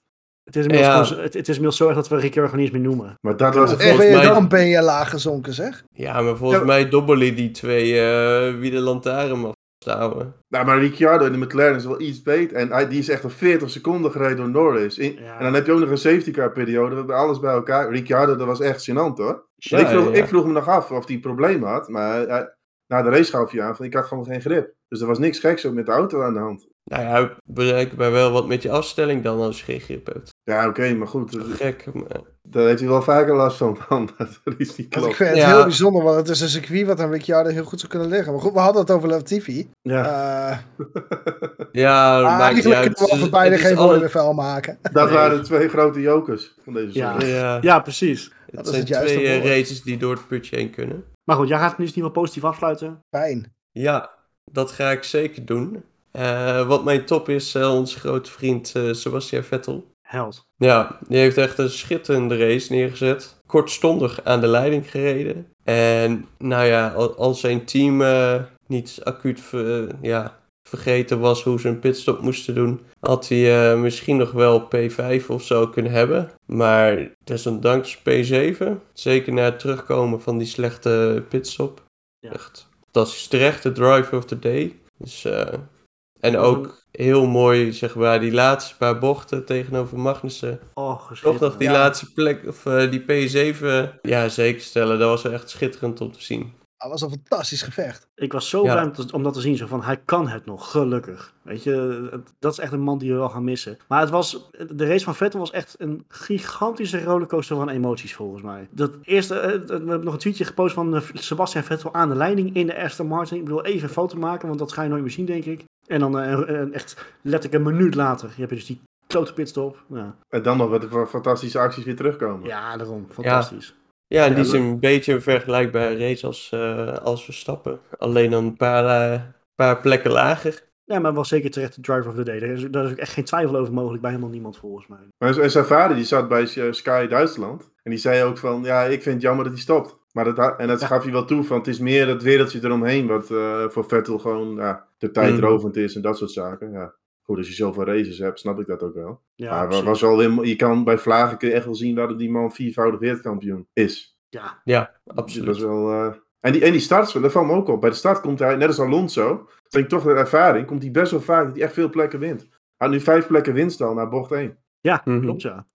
Het is inmiddels, Ja. gewoon- het, het is inmiddels zo erg dat we Ricciardo gewoon niet eens meer noemen. Maar dat was Of echt... ben je, mij- dan ben je laag gezonken, zeg? Ja, maar volgens Ja. mij dobbelen die twee eh, wie de lantaarn mag houden. Nou, maar Ricciardo in de McLaren is wel iets beter. En hij, die is echt op 40 seconden gereden door Norris. In- Ja. En dan heb je ook nog een safety car periode. We hebben alles bij elkaar. Ricciardo, dat was echt gênant hoor. Ja, ik, vroeg, ja. ik vroeg me nog af of hij een probleem had. Maar na de race gaf hij aan van ik had gewoon geen grip. Dus er was niks geks ook met de auto aan de hand. Nou ja, bereik maar wel wat met je afstelling dan als je geen grip hebt. Ja, oké, maar goed. Dat- gek. maar- Daar heeft hij wel vaker last van. dan. Dat is niet Want ik klopt. vind het Ja. heel bijzonder, want het is een circuit wat aan Ricciardo heel goed zou kunnen liggen. Maar goed, we hadden het over Latifi. Ja, Eh Ja, dat maakt niet eigenlijk kunnen we over Het beide geen alle- woorden vuil maken. dat Nee. waren de twee grote jokers van deze Ja. zondag. Ja, Ja, precies. het dat is zijn het juiste twee eh, woord. races die door het putje heen kunnen. Maar goed, jij gaat het nu in ieder geval positief afsluiten. Fijn. Ja, dat ga ik zeker doen. Eh, wat mijn top is, eh, onze grote vriend eh, Sebastian Vettel. Held. Ja, die heeft echt een schitterende race neergezet. Kortstondig aan de leiding gereden. En nou ja, al- als zijn team eh, niet acuut ver- ja, vergeten was hoe ze een pitstop moesten doen, had hij eh, misschien nog wel P5 of zo kunnen hebben. Maar desondanks P7. Zeker na het terugkomen van die slechte pitstop. Ja. Echt fantastisch. Terecht de drive of the day. Dus, eh, en ook heel mooi, zeg maar, die laatste paar bochten tegenover Magnussen. Oh, Toch nog die Ja. laatste plek, of eh, die P7, ja, zeker stellen. Dat was echt schitterend om te zien. Dat was een fantastisch gevecht. Ik was zo blij om, dat te zien. Zo van, hij kan het nog, gelukkig. Weet je, dat is echt een man die we wel gaan missen. Maar het was, de race van Vettel was echt een gigantische rollercoaster van emoties, volgens mij. Dat eerste, eh, we hebben nog een tweetje gepost van eh, Sebastian Vettel aan de leiding in de Aston Martin. Ik bedoel, even een foto maken, want dat ga je nooit meer zien, denk ik. En dan eh, echt letterlijk een minuut later, je hebt dus die klote pitstop. Ja, En dan nog wat voor fantastische acties weer terugkomen. ja daarom, fantastisch. Ja, in die zin een beetje een vergelijkbare race als, eh als Verstappen. Alleen dan een paar, eh, paar plekken lager. Ja, maar wel zeker terecht de driver of the day. Daar is, daar is ook echt geen twijfel over mogelijk bij helemaal niemand, volgens mij. Maar en zijn vader die zat bij eh, Sky Duitsland. En die zei ook van, ja, ik vind het jammer dat hij stopt. Maar dat, en dat Ja. gaf hij wel toe van, het is meer het wereldje eromheen wat eh, voor Vettel gewoon ja, de tijdrovend is en dat soort zaken. Ja. Goed, als je zoveel races hebt, snap ik dat ook wel. Ja, maar precies. was wel weer, je kan bij Vlagen kun je echt wel zien dat die man viervoudig wereldkampioen is. ja, Ja, Dat absoluut. is wel, eh, en, die, en die starts, dat valt me ook op. Bij de start komt hij, net als Alonso, dat denk ik toch de ervaring, komt hij best wel vaak dat hij echt veel plekken wint. Hij had nu vijf plekken winst al naar bocht 1. ja Mhm. klopt ja.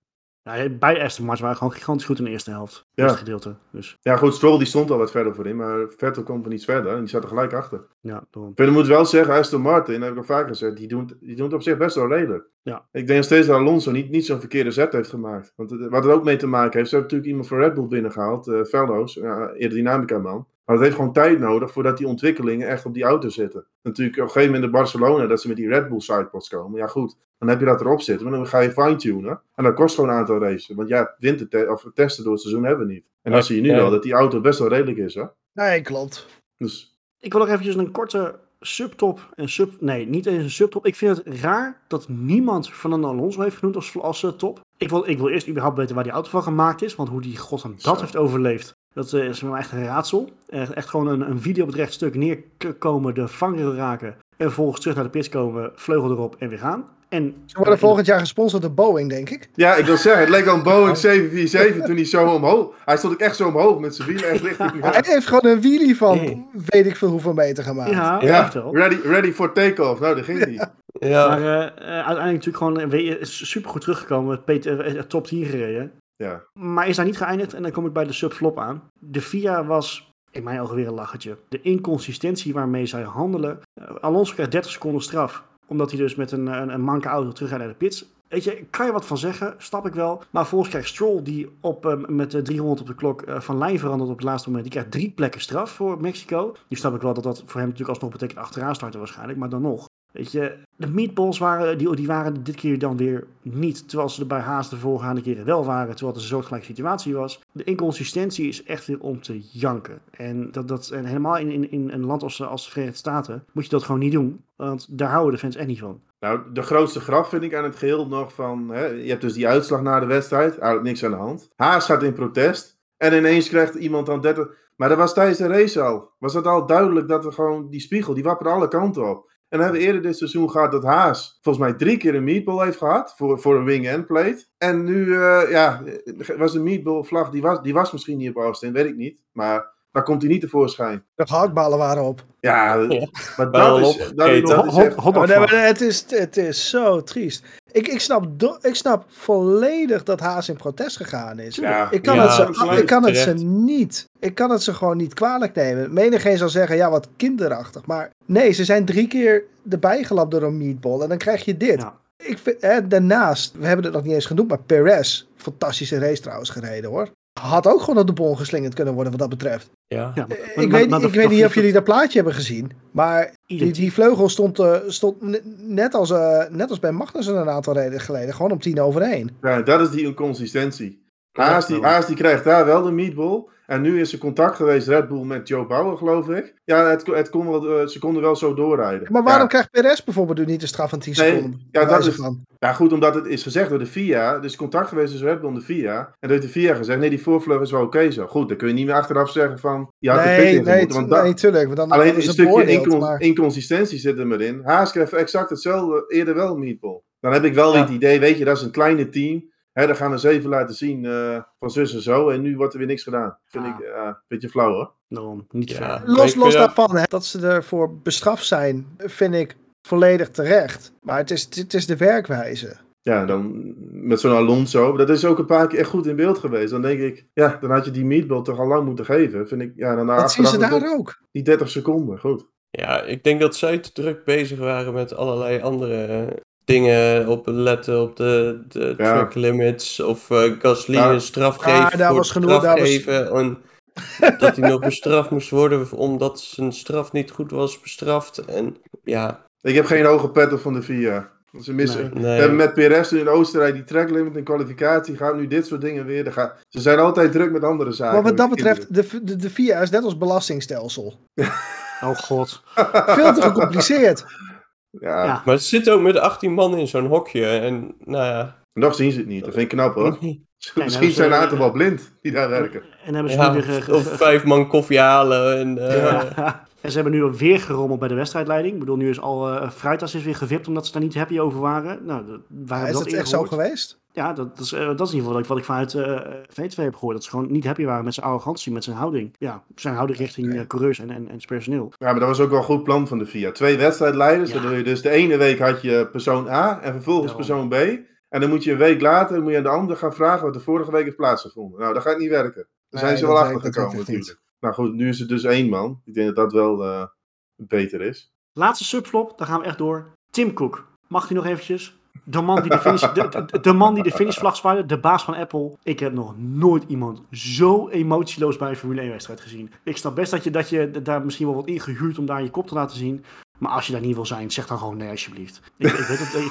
Ja. Bij Aston Martin waren gewoon gigantisch goed in de eerste helft. Het Ja. eerste gedeelte. Dus Ja, goed, Stroll die stond al wat verder voor in, maar Vettel komt van iets verder en die zat er gelijk achter. ja, daarom. Ik moet wel zeggen, Aston Martin, dat heb ik al vaker gezegd, die doen, het- die doen het op zich best wel redelijk. Ja. Ik denk nog steeds dat Alonso niet, niet zo'n verkeerde zet heeft gemaakt. Want wat er ook mee te maken heeft, ze hebben natuurlijk iemand van Red Bull binnengehaald, eh Fellows, ja, aerodynamica man. Maar het heeft gewoon tijd nodig voordat die ontwikkelingen echt op die auto zitten. Natuurlijk op een gegeven moment in Barcelona, dat ze met die Red Bull sidepods komen. Ja goed, dan heb je dat erop zitten, maar dan ga je fine-tunen. En dat kost gewoon een aantal races. Want ja, winter of testen door het seizoen hebben we niet. En dan zie je nu Ja. wel dat die auto best wel redelijk is hoor. Nee, klopt. Dus Ik wil nog eventjes een korte subtop en sub... Nee, niet eens een subtop. Ik vind het raar dat niemand Fernando Alonso heeft genoemd als, als eh, top. Ik wil, ik wil eerst überhaupt weten waar die auto van gemaakt is. Want hoe die godsnaam dat Zo. heeft overleefd, dat eh, is me echt een raadsel. Echt, gewoon een, een video op het rechtstuk neerkomen, de vangrail raken. En vervolgens terug naar de pits komen, vleugel erop en weer gaan. En, Ze worden volgend jaar gesponsord door Boeing, denk ik. Ja, ik wil zeggen, het leek wel een Boeing 747 toen hij zo omhoog... Hij stond ook echt zo omhoog met zijn wielen echt richting... Hij heeft gewoon een wheelie van Nee. weet ik veel hoeveel meter gemaakt. Ja, Ja, echt wel. ready, ready for takeoff. Nou, dat ging niet. Ja, Maar eh, eh, uiteindelijk natuurlijk gewoon weer super goed teruggekomen. Peter, top 10 gereden. Ja. Maar is daar niet geëindigd en dan kom ik bij de subflop aan. De FIA was in mijn ogen weer een lachertje. De inconsistentie waarmee zij handelen. Eh, Alonso krijgt 30 seconden straf. Omdat hij dus met een, een, een manke auto terug gaat naar de pits. Weet je, kan je wat van zeggen, snap ik wel. Maar volgens krijgt Stroll, die op, eh, met de 300 op de klok eh, van lijn verandert op het laatste moment. Die krijgt drie plekken straf voor Mexico. Nu snap ik wel dat dat voor hem natuurlijk alsnog betekent achteraan starten waarschijnlijk. Maar dan nog. Weet je, de meatballs waren, die, die waren dit keer dan weer niet. Terwijl ze er bij Haas de voorgaande keren wel waren. Terwijl het een soortgelijke situatie was. De inconsistentie is echt weer om te janken. En, dat, dat, en helemaal in, in, in een land als, als de Verenigde Staten moet je dat gewoon niet doen. Want daar houden de fans echt niet van. Nou, de grootste grap vind ik aan het geheel nog van... Hè, je hebt dus die uitslag na de wedstrijd. Eigenlijk niks aan de hand. Haas gaat in protest. En ineens krijgt iemand dan 30... Maar dat was tijdens de race al. Was het al duidelijk dat er gewoon die spiegel... Die wapperde alle kanten op. En dan hebben we eerder dit seizoen gehad dat Haas volgens mij drie keer een meatball heeft gehad voor, voor een wing and plate. En nu, eh, ja, was de meatball vlag, die was, die was misschien niet op Austin, weet ik niet. Maar daar komt hij niet tevoorschijn. De gehaktballen waren op. Ja, Ja. maar dat is, dat, is echt- hot- het, is, het is zo triest. Ik, ik, snap do- ik snap volledig dat Haas in protest gegaan is. Ja, Ik kan, Ja, het, ze, ik kan het ze niet. Ik kan het ze gewoon niet kwalijk nemen. Menigeen zal zeggen, ja, wat kinderachtig. Maar nee, ze zijn drie keer erbij gelapt door een meatball. En dan krijg je dit. Ja. Ik vind, hè, daarnaast, we hebben het nog niet eens genoemd, maar Perez, fantastische race trouwens gereden hoor. Had ook gewoon op de bon geslingerd kunnen worden wat dat betreft. Ja. Ja, maar- Eh, ik maar- weet, maar ik dat- weet niet of jullie dat plaatje hebben gezien, maar die, vleugel stond, eh, stond ne- net, als, eh, net als bij Magnussen een aantal reden geleden, gewoon om tien over één. ja, dat is die inconsistentie. Haas die. Haas die krijgt daar wel de meatball. En nu is er contact geweest, Red Bull, met Joe Bauer, geloof ik. Ja, het, het kon wel, eh, ze konden wel zo doorrijden. Maar waarom Ja. krijgt Perez bijvoorbeeld nu niet een straf van 10 Nee, seconden? ja, dat is- van? Ja, goed, omdat het is gezegd door de FIA. Er is contact geweest tussen Red Bull en de FIA. En toen heeft de FIA gezegd, nee, die voorvleugel is wel oké zo. Goed, dan kun je niet meer achteraf zeggen van, je had de pit Nee, in nee, moeten, want dat- nee, tuurlijk. Want dan Alleen een stukje beoordeeld, incon- maar- inconsistentie zit er maar in. Haas krijgt exact hetzelfde, eerder wel meatball. Dan heb ik wel Ja. het idee, weet je, dat is een kleine team. Hè, dan gaan we ze even laten zien eh, van zus en zo. En nu wordt er weer niks gedaan. Vind Ah. ik eh, een beetje flauw hoor. Daarom, niet Ja. Los, los daarvan, hè, dat ze ervoor bestraft zijn, vind ik volledig terecht. Maar het is, het is de werkwijze. Ja, dan met zo'n Alonso. Dat is ook een paar keer echt goed in beeld geweest. Dan denk ik, ja, dan had je die meatball toch al lang moeten geven. Vind ik, ja, dan Dat zien ze daar ook. die 30 seconden. Goed. Ja, ik denk dat zij te druk bezig waren met allerlei andere dingen op letten op de, de Ja. track limits of eh Gasly Ja. een straf Ja, geven daar voor was genoeg- was- en dat hij nog bestraft moest worden omdat zijn straf niet goed was bestraft en ja, Ik heb geen hoge pet op van de VIA. Ze missen, Nee. We hebben met Perez toen in Oostenrijk die track limit en kwalificatie gaat nu dit soort dingen weer. Gaat- ze zijn altijd druk met andere zaken. Maar wat dat betreft, de, de, de VIA is net als belastingstelsel. Oh god. Veel te gecompliceerd. Ja, Ja. Maar ze zitten ook met 18 man in zo'n hokje en nou ja. nog zien ze het niet. Dat vind ik knap hoor. Misschien ze- zijn een aantal wel blind die daar werken. En hebben ze ja nu weer... of vijf man koffie halen en eh, Ja. En ze hebben nu weer gerommeld bij de wedstrijdleiding. Ik bedoel, nu is al eh Freitas is weer gevipt omdat ze daar niet happy over waren. Nou, dat- wij hebben is dat echt zo geweest? Ja, dat, dat, is, eh, dat is in ieder geval wat ik, wat ik vanuit eh V2 heb gehoord. Dat ze gewoon niet happy waren met zijn arrogantie, met zijn houding. Ja, zijn houding richting eh, coureurs en, en, en het personeel. Ja, maar dat was ook wel een goed plan van de FIA. Twee wedstrijdleiders. Ja. waardoor je dus de ene week had je persoon A en vervolgens Ja. persoon B. En dan moet je een week later moet je aan de ander gaan vragen wat de vorige week heeft plaatsgevonden. Nou, dat gaat niet werken. Daar zijn ze wel achter gekomen natuurlijk. Nou goed, nu is het dus één man. Ik denk dat dat wel eh, beter is. Laatste subflop, daar gaan we echt door. Tim Cook. Mag hij nog eventjes? De man die de, finish, de, de, de man die de finishvlag zwaaide, de baas van Apple. Ik heb nog nooit iemand zo emotieloos bij een Formule 1 wedstrijd gezien. Ik snap best dat je, dat je daar misschien wel wat ingehuurd om daar je kop te laten zien. Maar als je daar niet wil zijn, zeg dan gewoon nee alsjeblieft. Ik, ik, weet, dat,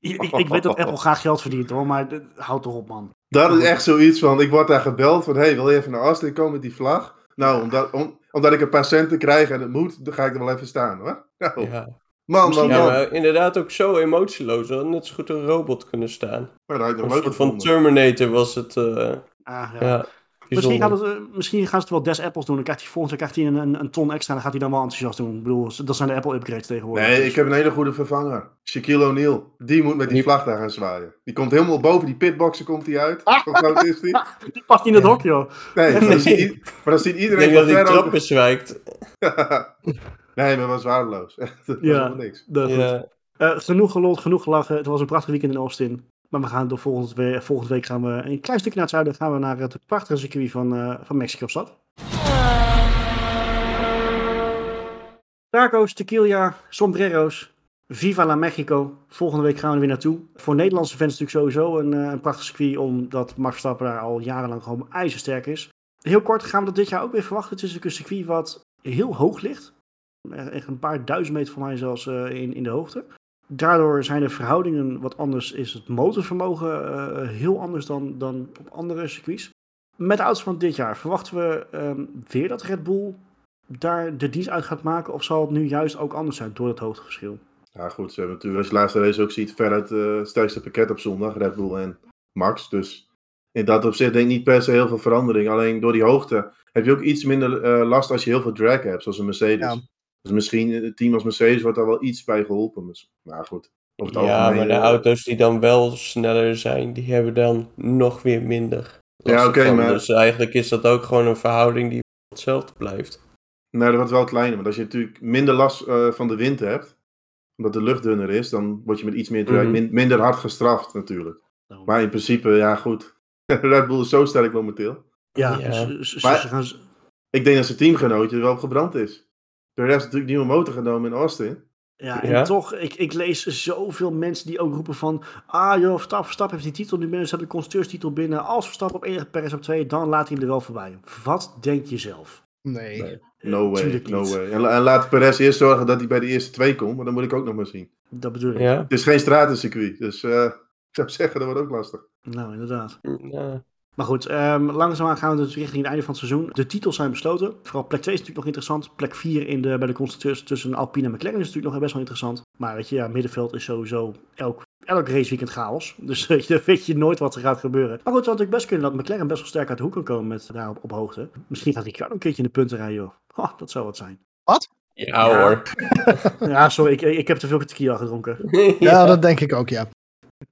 ik, ik, ik weet dat Apple graag geld verdient hoor, maar houd toch op man. Dat is echt zoiets van, ik word daar gebeld van, hey, wil je even naar Austin komen met die vlag? Nou, omdat, om- omdat ik een paar centen krijg en het moet, dan ga ik er wel even staan hoor. Nou, ja. man, man, man. ja, Maar maar inderdaad ook zo emotieloos. Had net zo goed een robot kunnen staan. dat had ik nog Een soort van. Terminator was het. eh, Ah, ja. ja. Misschien, het, eh, misschien gaan ze het wel des Apples doen. Dan krijgt hij volgens mij krijgt hij een, een, een ton extra. En dan gaat hij dan wel enthousiast doen. Ik bedoel, dat zijn de Apple upgrades tegenwoordig. Nee, Dus- ik heb een hele goede vervanger. Shaquille O'Neal. Die moet met die vlag daar gaan zwaaien. Die komt helemaal boven die pitboxen komt hij uit. Zo groot is die. Die past niet in het hok, joh. Nee, maar dan ziet, maar dan ziet Ik iedereen denk van dat trap ook... bezwijkt. nee, maar was waardeloos. Dat was Ja. helemaal niks. Goed. Ja. Eh, genoeg gelold, genoeg gelachen. Het was een prachtig weekend in Austin. Maar we gaan door volgende, we- volgende week gaan we een klein stukje naar het zuiden. Gaan we naar het prachtige circuit van, eh van Mexico-stad. Tacos, tequila, sombreros. Viva la Mexico. Volgende week gaan we er weer naartoe. Voor Nederlandse fans natuurlijk sowieso een, eh, een prachtig circuit. Omdat Max Verstappen daar al jarenlang gewoon ijzersterk is. Heel kort gaan we dat dit jaar ook weer verwachten. Het is natuurlijk een circuit wat heel hoog ligt. Echt een paar duizend meter van mij zelfs eh, in, in de hoogte. Daardoor zijn de verhoudingen wat anders. Is het motorvermogen eh, heel anders dan, dan op andere circuits. Met de auto's van dit jaar verwachten we ehm, weer dat Red Bull daar de dienst uit gaat maken? Of zal het nu juist ook anders zijn door het hoogteverschil? Ja, goed. Ze hebben natuurlijk, als je de laatste race ook ziet, veruit eh, het sterkste pakket op zondag. Red Bull en Max. Dus in dat opzicht denk ik niet per se heel veel verandering. Alleen door die hoogte heb je ook iets minder eh, last als je heel veel drag hebt, zoals een Mercedes. Ja. Dus misschien een team als Mercedes wordt daar wel iets bij geholpen. Maar goed. Over het Ja, algemeen, maar de eh, auto's die dan wel sneller zijn, die hebben dan nog weer minder. Ja, oké, maar- Dus eigenlijk is dat ook gewoon een verhouding die hetzelfde blijft. Nee, dat wordt wel kleiner. Want als je natuurlijk minder last eh, van de wind hebt, omdat de lucht dunner is, dan word je met iets meer Mhm. min- minder hard gestraft natuurlijk. Maar in principe, ja goed. Red Bull is zo sterk momenteel. ja, Ja. ze- ze- Maar- ze gaan... z- Ik denk dat zijn teamgenootje wel op gebrand is. De rest heeft natuurlijk nieuwe motor genomen in Austin. Ja, en Ja. toch, ik, ik lees zoveel mensen die ook roepen van... Ah joh, Verstappen, Verstappen heeft die titel nu binnen, ze hebben de constructeurstitel binnen. Als Verstappen op één Perez op twee, dan laat hij hem er wel voorbij. Wat denk je zelf? Nee. Nee. No way, no way. En, en laat Perez eerst zorgen dat hij bij de eerste twee komt, maar dan moet ik ook nog maar zien. Dat bedoel ik. Ja, Het is geen stratencircuit, dus eh, ik zou zeggen, dat wordt ook lastig. Nou, inderdaad. ja. Maar goed, ehm, langzaamaan gaan we dus richting het einde van het seizoen. De titels zijn besloten. Vooral plek 2 is natuurlijk nog interessant. Plek 4 in de, bij de constructeurs tussen Alpine en McLaren is natuurlijk nog best wel interessant. Maar weet je, ja, middenveld is sowieso elk, elk raceweekend chaos. Dus weet je, weet je nooit wat er gaat gebeuren. Maar goed, het zou natuurlijk best kunnen dat McLaren best wel sterk uit de hoek kan komen met daar op, op hoogte. Misschien gaat Ricciardo een keertje in de punten rijden, joh. Ha, dat zou wat zijn. ja Ja. hoor. Ja, sorry, ik, ik heb te veel tequila gedronken. Ja, dat denk ik ook, ja.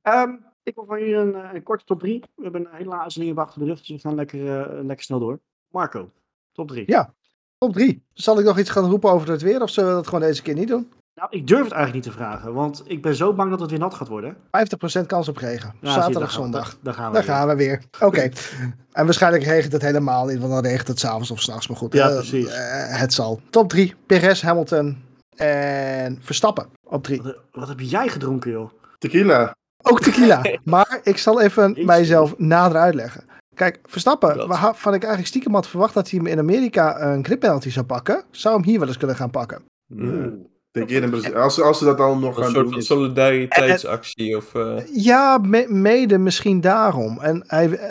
Ehm, ik wil van jullie een, eh, een korte top 3. We hebben een hele aarzeling achter de rug, dus we gaan lekker, eh, lekker snel door. Marco, top 3. Ja. Top 3. Zal ik nog iets gaan roepen over het weer of zullen we dat gewoon deze keer niet doen? 50% Nou, ik durf het eigenlijk niet te vragen, want ik ben zo bang dat het weer nat gaat worden. kans op regen. Ja, zie je, Zaterdag, daar gaan we- zondag. Daar, gaan we. Daar weer. gaan we weer. Oké. en waarschijnlijk regent het helemaal niet, want dan regent het s'avonds of s'nachts. Maar goed, Ja, eh, precies. het zal. Top 3. Perez, Hamilton en Verstappen op 3. Wat, wat heb jij gedronken, joh? Tequila. Ook tequila. maar ik zal even mijzelf nader uitleggen. Kijk, Verstappen, waarvan ik eigenlijk stiekem had verwacht dat hij hem in Amerika een grip penalty zou pakken, zou hem hier wel eens kunnen gaan pakken. Nee. Denk je in als, als ze dat al nog Een gaan soort doen. van is- solidariteitsactie of... eh, Ja, me- mede misschien daarom. En hij, eh,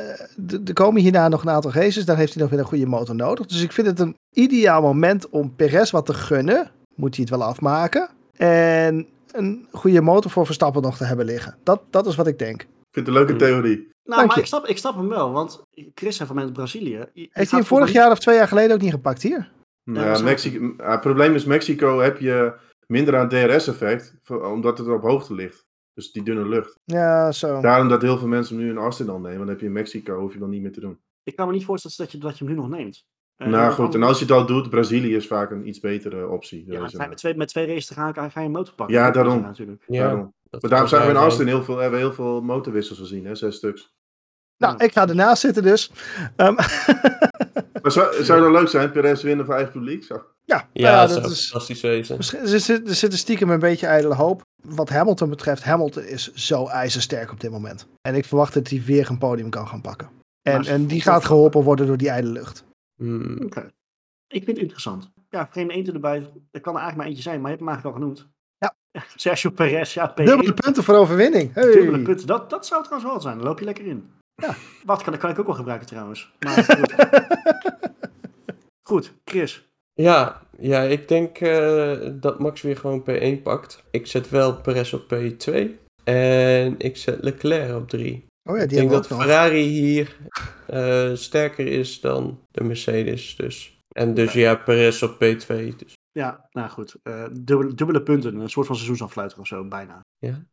er komen hierna nog een aantal races, dan heeft hij nog weer een goede motor nodig. Dus ik vind het een ideaal moment om Perez wat te gunnen. Moet hij het wel afmaken. En een goede motor voor Verstappen nog te hebben liggen. Dat, dat is wat ik denk. Ik vind het een leuke Hmm. theorie. Nou, Dank maar je. ik snap, ik snap hem wel, want Chris zei van mij uit Brazilië. je- Heeft hij hem vorig jaar of twee jaar geleden ook niet gepakt hier? Nou, is Mexico, ah, het probleem is, Mexico heb je minder aan DRS-effect, omdat het op hoogte ligt. Dus die dunne lucht. Ja, zo. Daarom dat heel veel mensen hem nu in Austin al nemen. Want dan heb je in Mexico, hoef je dan niet meer te doen. Ik kan me niet voorstellen dat je, dat je hem nu nog neemt. Eh, nou dat goed, en als je het al doet, Brazilië is vaak een iets betere optie. Ja, Deze ga je met, twee, met twee races te gaan, ga je een motor pakken. Ja, Dat daarom. Natuurlijk. ja, Daarom. dat Maar daarom zagen we in zijn. Austin heel veel, hebben we heel veel motorwissels gezien, hè? zes stuks. Nou, ik ga ernaast zitten dus. Ehm, Maar zou, zou dat leuk zijn, Perez winnen voor eigen publiek? Zo. ja, Ja, ja, dat dat zou is... fantastisch wezen. Misschien- Er zit, er zit een stiekem een beetje ijdele hoop. Wat Hamilton betreft, Hamilton is zo ijzersterk op dit moment. En ik verwacht dat hij weer een podium kan gaan pakken. En, en die gaat geholpen worden door die ijdele lucht. Hmm. Oké. Ik vind het interessant. Ja, vreemde eentje erbij. Er kan er eigenlijk maar eentje zijn, maar je hebt hem eigenlijk al genoemd. Ja. Sergio Perez, ja, P1. Dubbele punten voor overwinning. Hey. Dubbele punten. Dat, dat zou trouwens wel zijn. Dan loop je lekker in. Ja. Wat kan, dat kan ik ook wel gebruiken trouwens. Maar goed. goed, Chris. Ja, ja, ik denk eh, dat Max weer gewoon P1 pakt. Ik zet wel Perez op P2. En ik zet Leclerc op 3. Oh ja, Ik die denk hebben dat. Ferrari hier eh, sterker is dan de Mercedes. Dus. En dus ja, Perez op P2. Dus. Ja, nou goed. eh, dubbele, dubbele punten. Een soort van seizoensafsluiter of zo, bijna. Ja.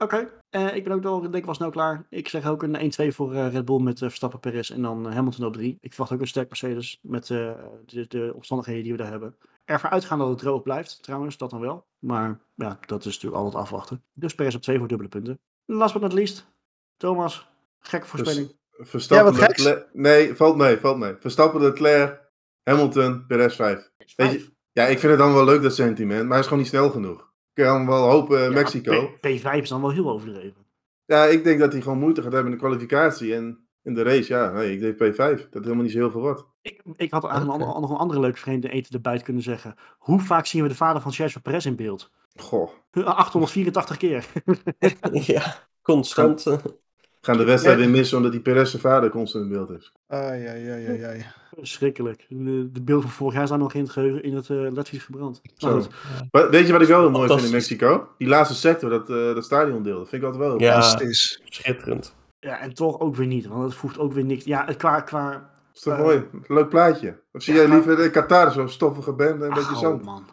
Oké, eh, ik ben ook wel, denk ik wel snel klaar. Ik zeg ook een 1-2 voor eh, Red Bull met Verstappen, Perez en dan Hamilton op 3. Ik verwacht ook een sterk Mercedes met eh, de, de omstandigheden die we daar hebben. Ervan uitgaan dat het droog blijft, trouwens, dat dan wel. Maar ja, dat is natuurlijk altijd afwachten. Dus Perez op 2 voor dubbele punten. Last but not least, Thomas, gekke voorspelling. Verstappen, Ja, wat geks. Leclerc- Nee, valt mee, valt mee. Verstappen, Leclerc, Hamilton, Perez 5. Weet je-. Ja, ik vind het dan wel leuk dat sentiment, maar hij is gewoon niet snel genoeg. Ik kan wel hopen Ja, Mexico. P- P5 is dan wel heel overdreven. Ja, ik denk dat hij gewoon moeite gaat hebben in de kwalificatie. En in de race, ja. Nee, ik deed P5. Dat is helemaal niet zo heel veel wat. Ik, ik had eigenlijk Oké. nog, een- nog een andere leuke vreemde eten erbij kunnen zeggen. Hoe vaak zien we de vader van Sergio Perez in beeld? Goh. 884 keer. ja, constant. Eh. Gaan de wedstrijd weer missen omdat die Perez zijn vader constant in beeld is. Ai, ai, ai, ai, ai. Verschrikkelijk. De, de beelden van vorig jaar staan nog in het geheugen in het uh, Latvisch gebrand. Zo. Maar weet je wat ik wel heel mooi vind in. Mexico? Die laatste sector, dat, eh dat stadiondeel. Dat vind ik altijd wel heel Ja. Fantastisch. Schitterend. Ja, en toch ook weer niet, want het voegt ook weer niks. Ja, het qua... qua Dat is toch Eh, mooi? Leuk plaatje. Of zie ja, jij liever de Qatar, zo'n stoffige band en een beetje Ach, zand? oh, man.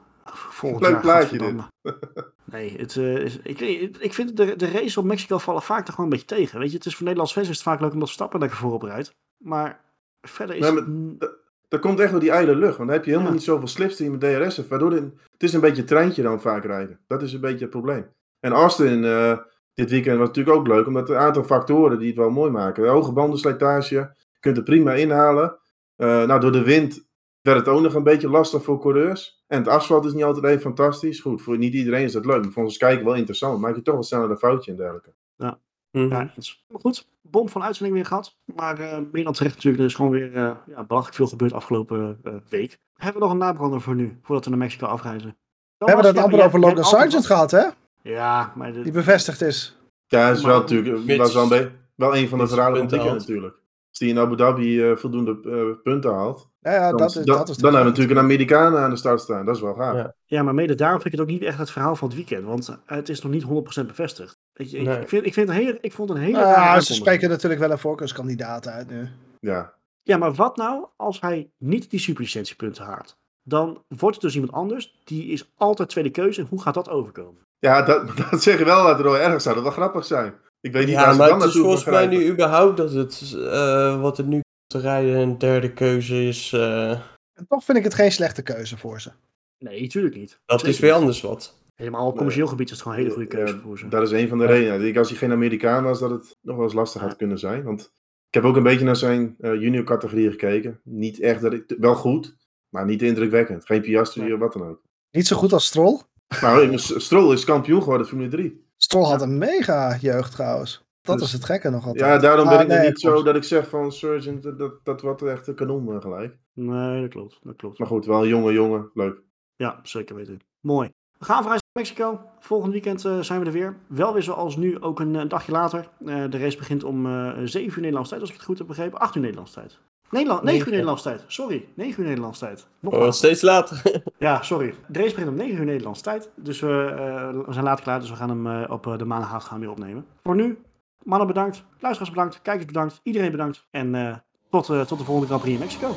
Volgend Leuk jaar, plaatje, godverdamme. Nee, het, eh, is, ik, ik vind de, de race op Mexico vallen vaak toch gewoon een beetje tegen. Weet je, het is voor Nederlands fans is het vaak leuk omdat Stappen lekker voorop rijdt. Maar verder is Nee, maar het... Dat komt echt door die ijle lucht. Want dan heb je helemaal Ja. niet zoveel slipstream met DRS. Waardoor de- het is een beetje een treintje dan vaak rijden. Dat is een beetje het probleem. En Austin eh, dit weekend was natuurlijk ook leuk. Omdat er een aantal factoren die het wel mooi maken. Hoge bandenslijtage. Je kunt er prima inhalen. Eh, nou, door de wind werd het ook nog een beetje lastig voor coureurs. En het asfalt is niet altijd even fantastisch. Goed, voor niet iedereen is dat leuk. Maar voor ons kijken wel interessant. Maak je toch wel sneller een foutje en dergelijke. Ja, eens. Maar goed, bom van uitzending weer gehad. Maar eh, meer dan terecht natuurlijk. Er is gewoon weer eh, ja, belachelijk veel gebeurd afgelopen eh, week. Hebben we nog een nabrander voor nu, voordat we naar Mexico afreizen? We hebben het amper over Logan Sargent gehad. hè? Ja, maar... De, Die bevestigd is. Ja, dat is Maar- wel natuurlijk wel, wel een van de verhalen van natuurlijk. Als die in Abu Dhabi eh, voldoende eh, punten haalt. Ja, ja Dan, dat is, dat is dan hebben we natuurlijk een Amerikaan aan de start staan. Dat is wel gaaf. Ja. Ja, maar mede daarom vind ik het ook niet echt het verhaal van het weekend. Want eh, het is nog niet 100% bevestigd. Weet je, ik, Nee. ik, vind, ik, vind het een hele, ik vond een hele Ja, rare ze spreken natuurlijk wel een voorkeurskandidaat uit nu. Ja. Ja, maar wat nou als hij niet die superlicentiepunten haalt? Dan wordt het dus iemand anders. Die is altijd tweede keuze. En hoe gaat dat overkomen? Ja, dat, dat zeg je wel dat wel erg zou dat wel grappig zijn. Ik weet niet Ja, waar ze maar dan het is naartoe volgens mij nu überhaupt dat het, eh, wat het nu te rijden een derde keuze is. eh, En toch vind ik het geen slechte keuze voor ze. Nee, tuurlijk niet. dat Zeker is weer niet. anders wat. Helemaal op commercieel gebied is het gewoon een hele goede keuze Ja, voor ze. Dat is een van de Ja. redenen. Ik denk als hij geen Amerikaan was, dat het nog wel eens lastig had kunnen zijn. Want ik heb ook een beetje naar zijn eh, junior categorie gekeken. Niet echt dat ik, wel goed, maar niet indrukwekkend. Geen Piastri of wat dan ook. Niet zo goed als Stroll. Nou, Stroll is kampioen geworden Formule 3. Stroll had een mega jeugd trouwens. Dat Dus- is het gekke nog altijd. Ja, daarom ben Ah, ik er nee, niet zo dat ik zeg van Surgeon, dat, dat, dat wordt echt een kanon gelijk. Nee, dat klopt. Dat klopt. Maar goed, wel een jonge jongen, leuk. Ja, zeker weten. Mooi. We gaan verreizen naar Mexico. Volgend weekend eh, zijn we er weer. Wel weer zoals nu, ook een, eh, dagje later. Eh, de race begint om eh 7 uur Nederlandse tijd, als ik het goed heb begrepen. 8 uur Nederlandse tijd. Nederland, 9 uur Negen. Nederlandse tijd. Sorry, 9 uur Nederlandse tijd. Nog Oh, later. steeds later. Ja, sorry. De race begint om 9 uur Nederlandse tijd. Dus we, eh, we zijn laat klaar, dus we gaan hem eh, op eh, de maandagavond gaan we weer opnemen. Voor nu, mannen bedankt, luisteraars bedankt, kijkers bedankt, iedereen bedankt. En tot, tot de volgende Grand Prix in Mexico.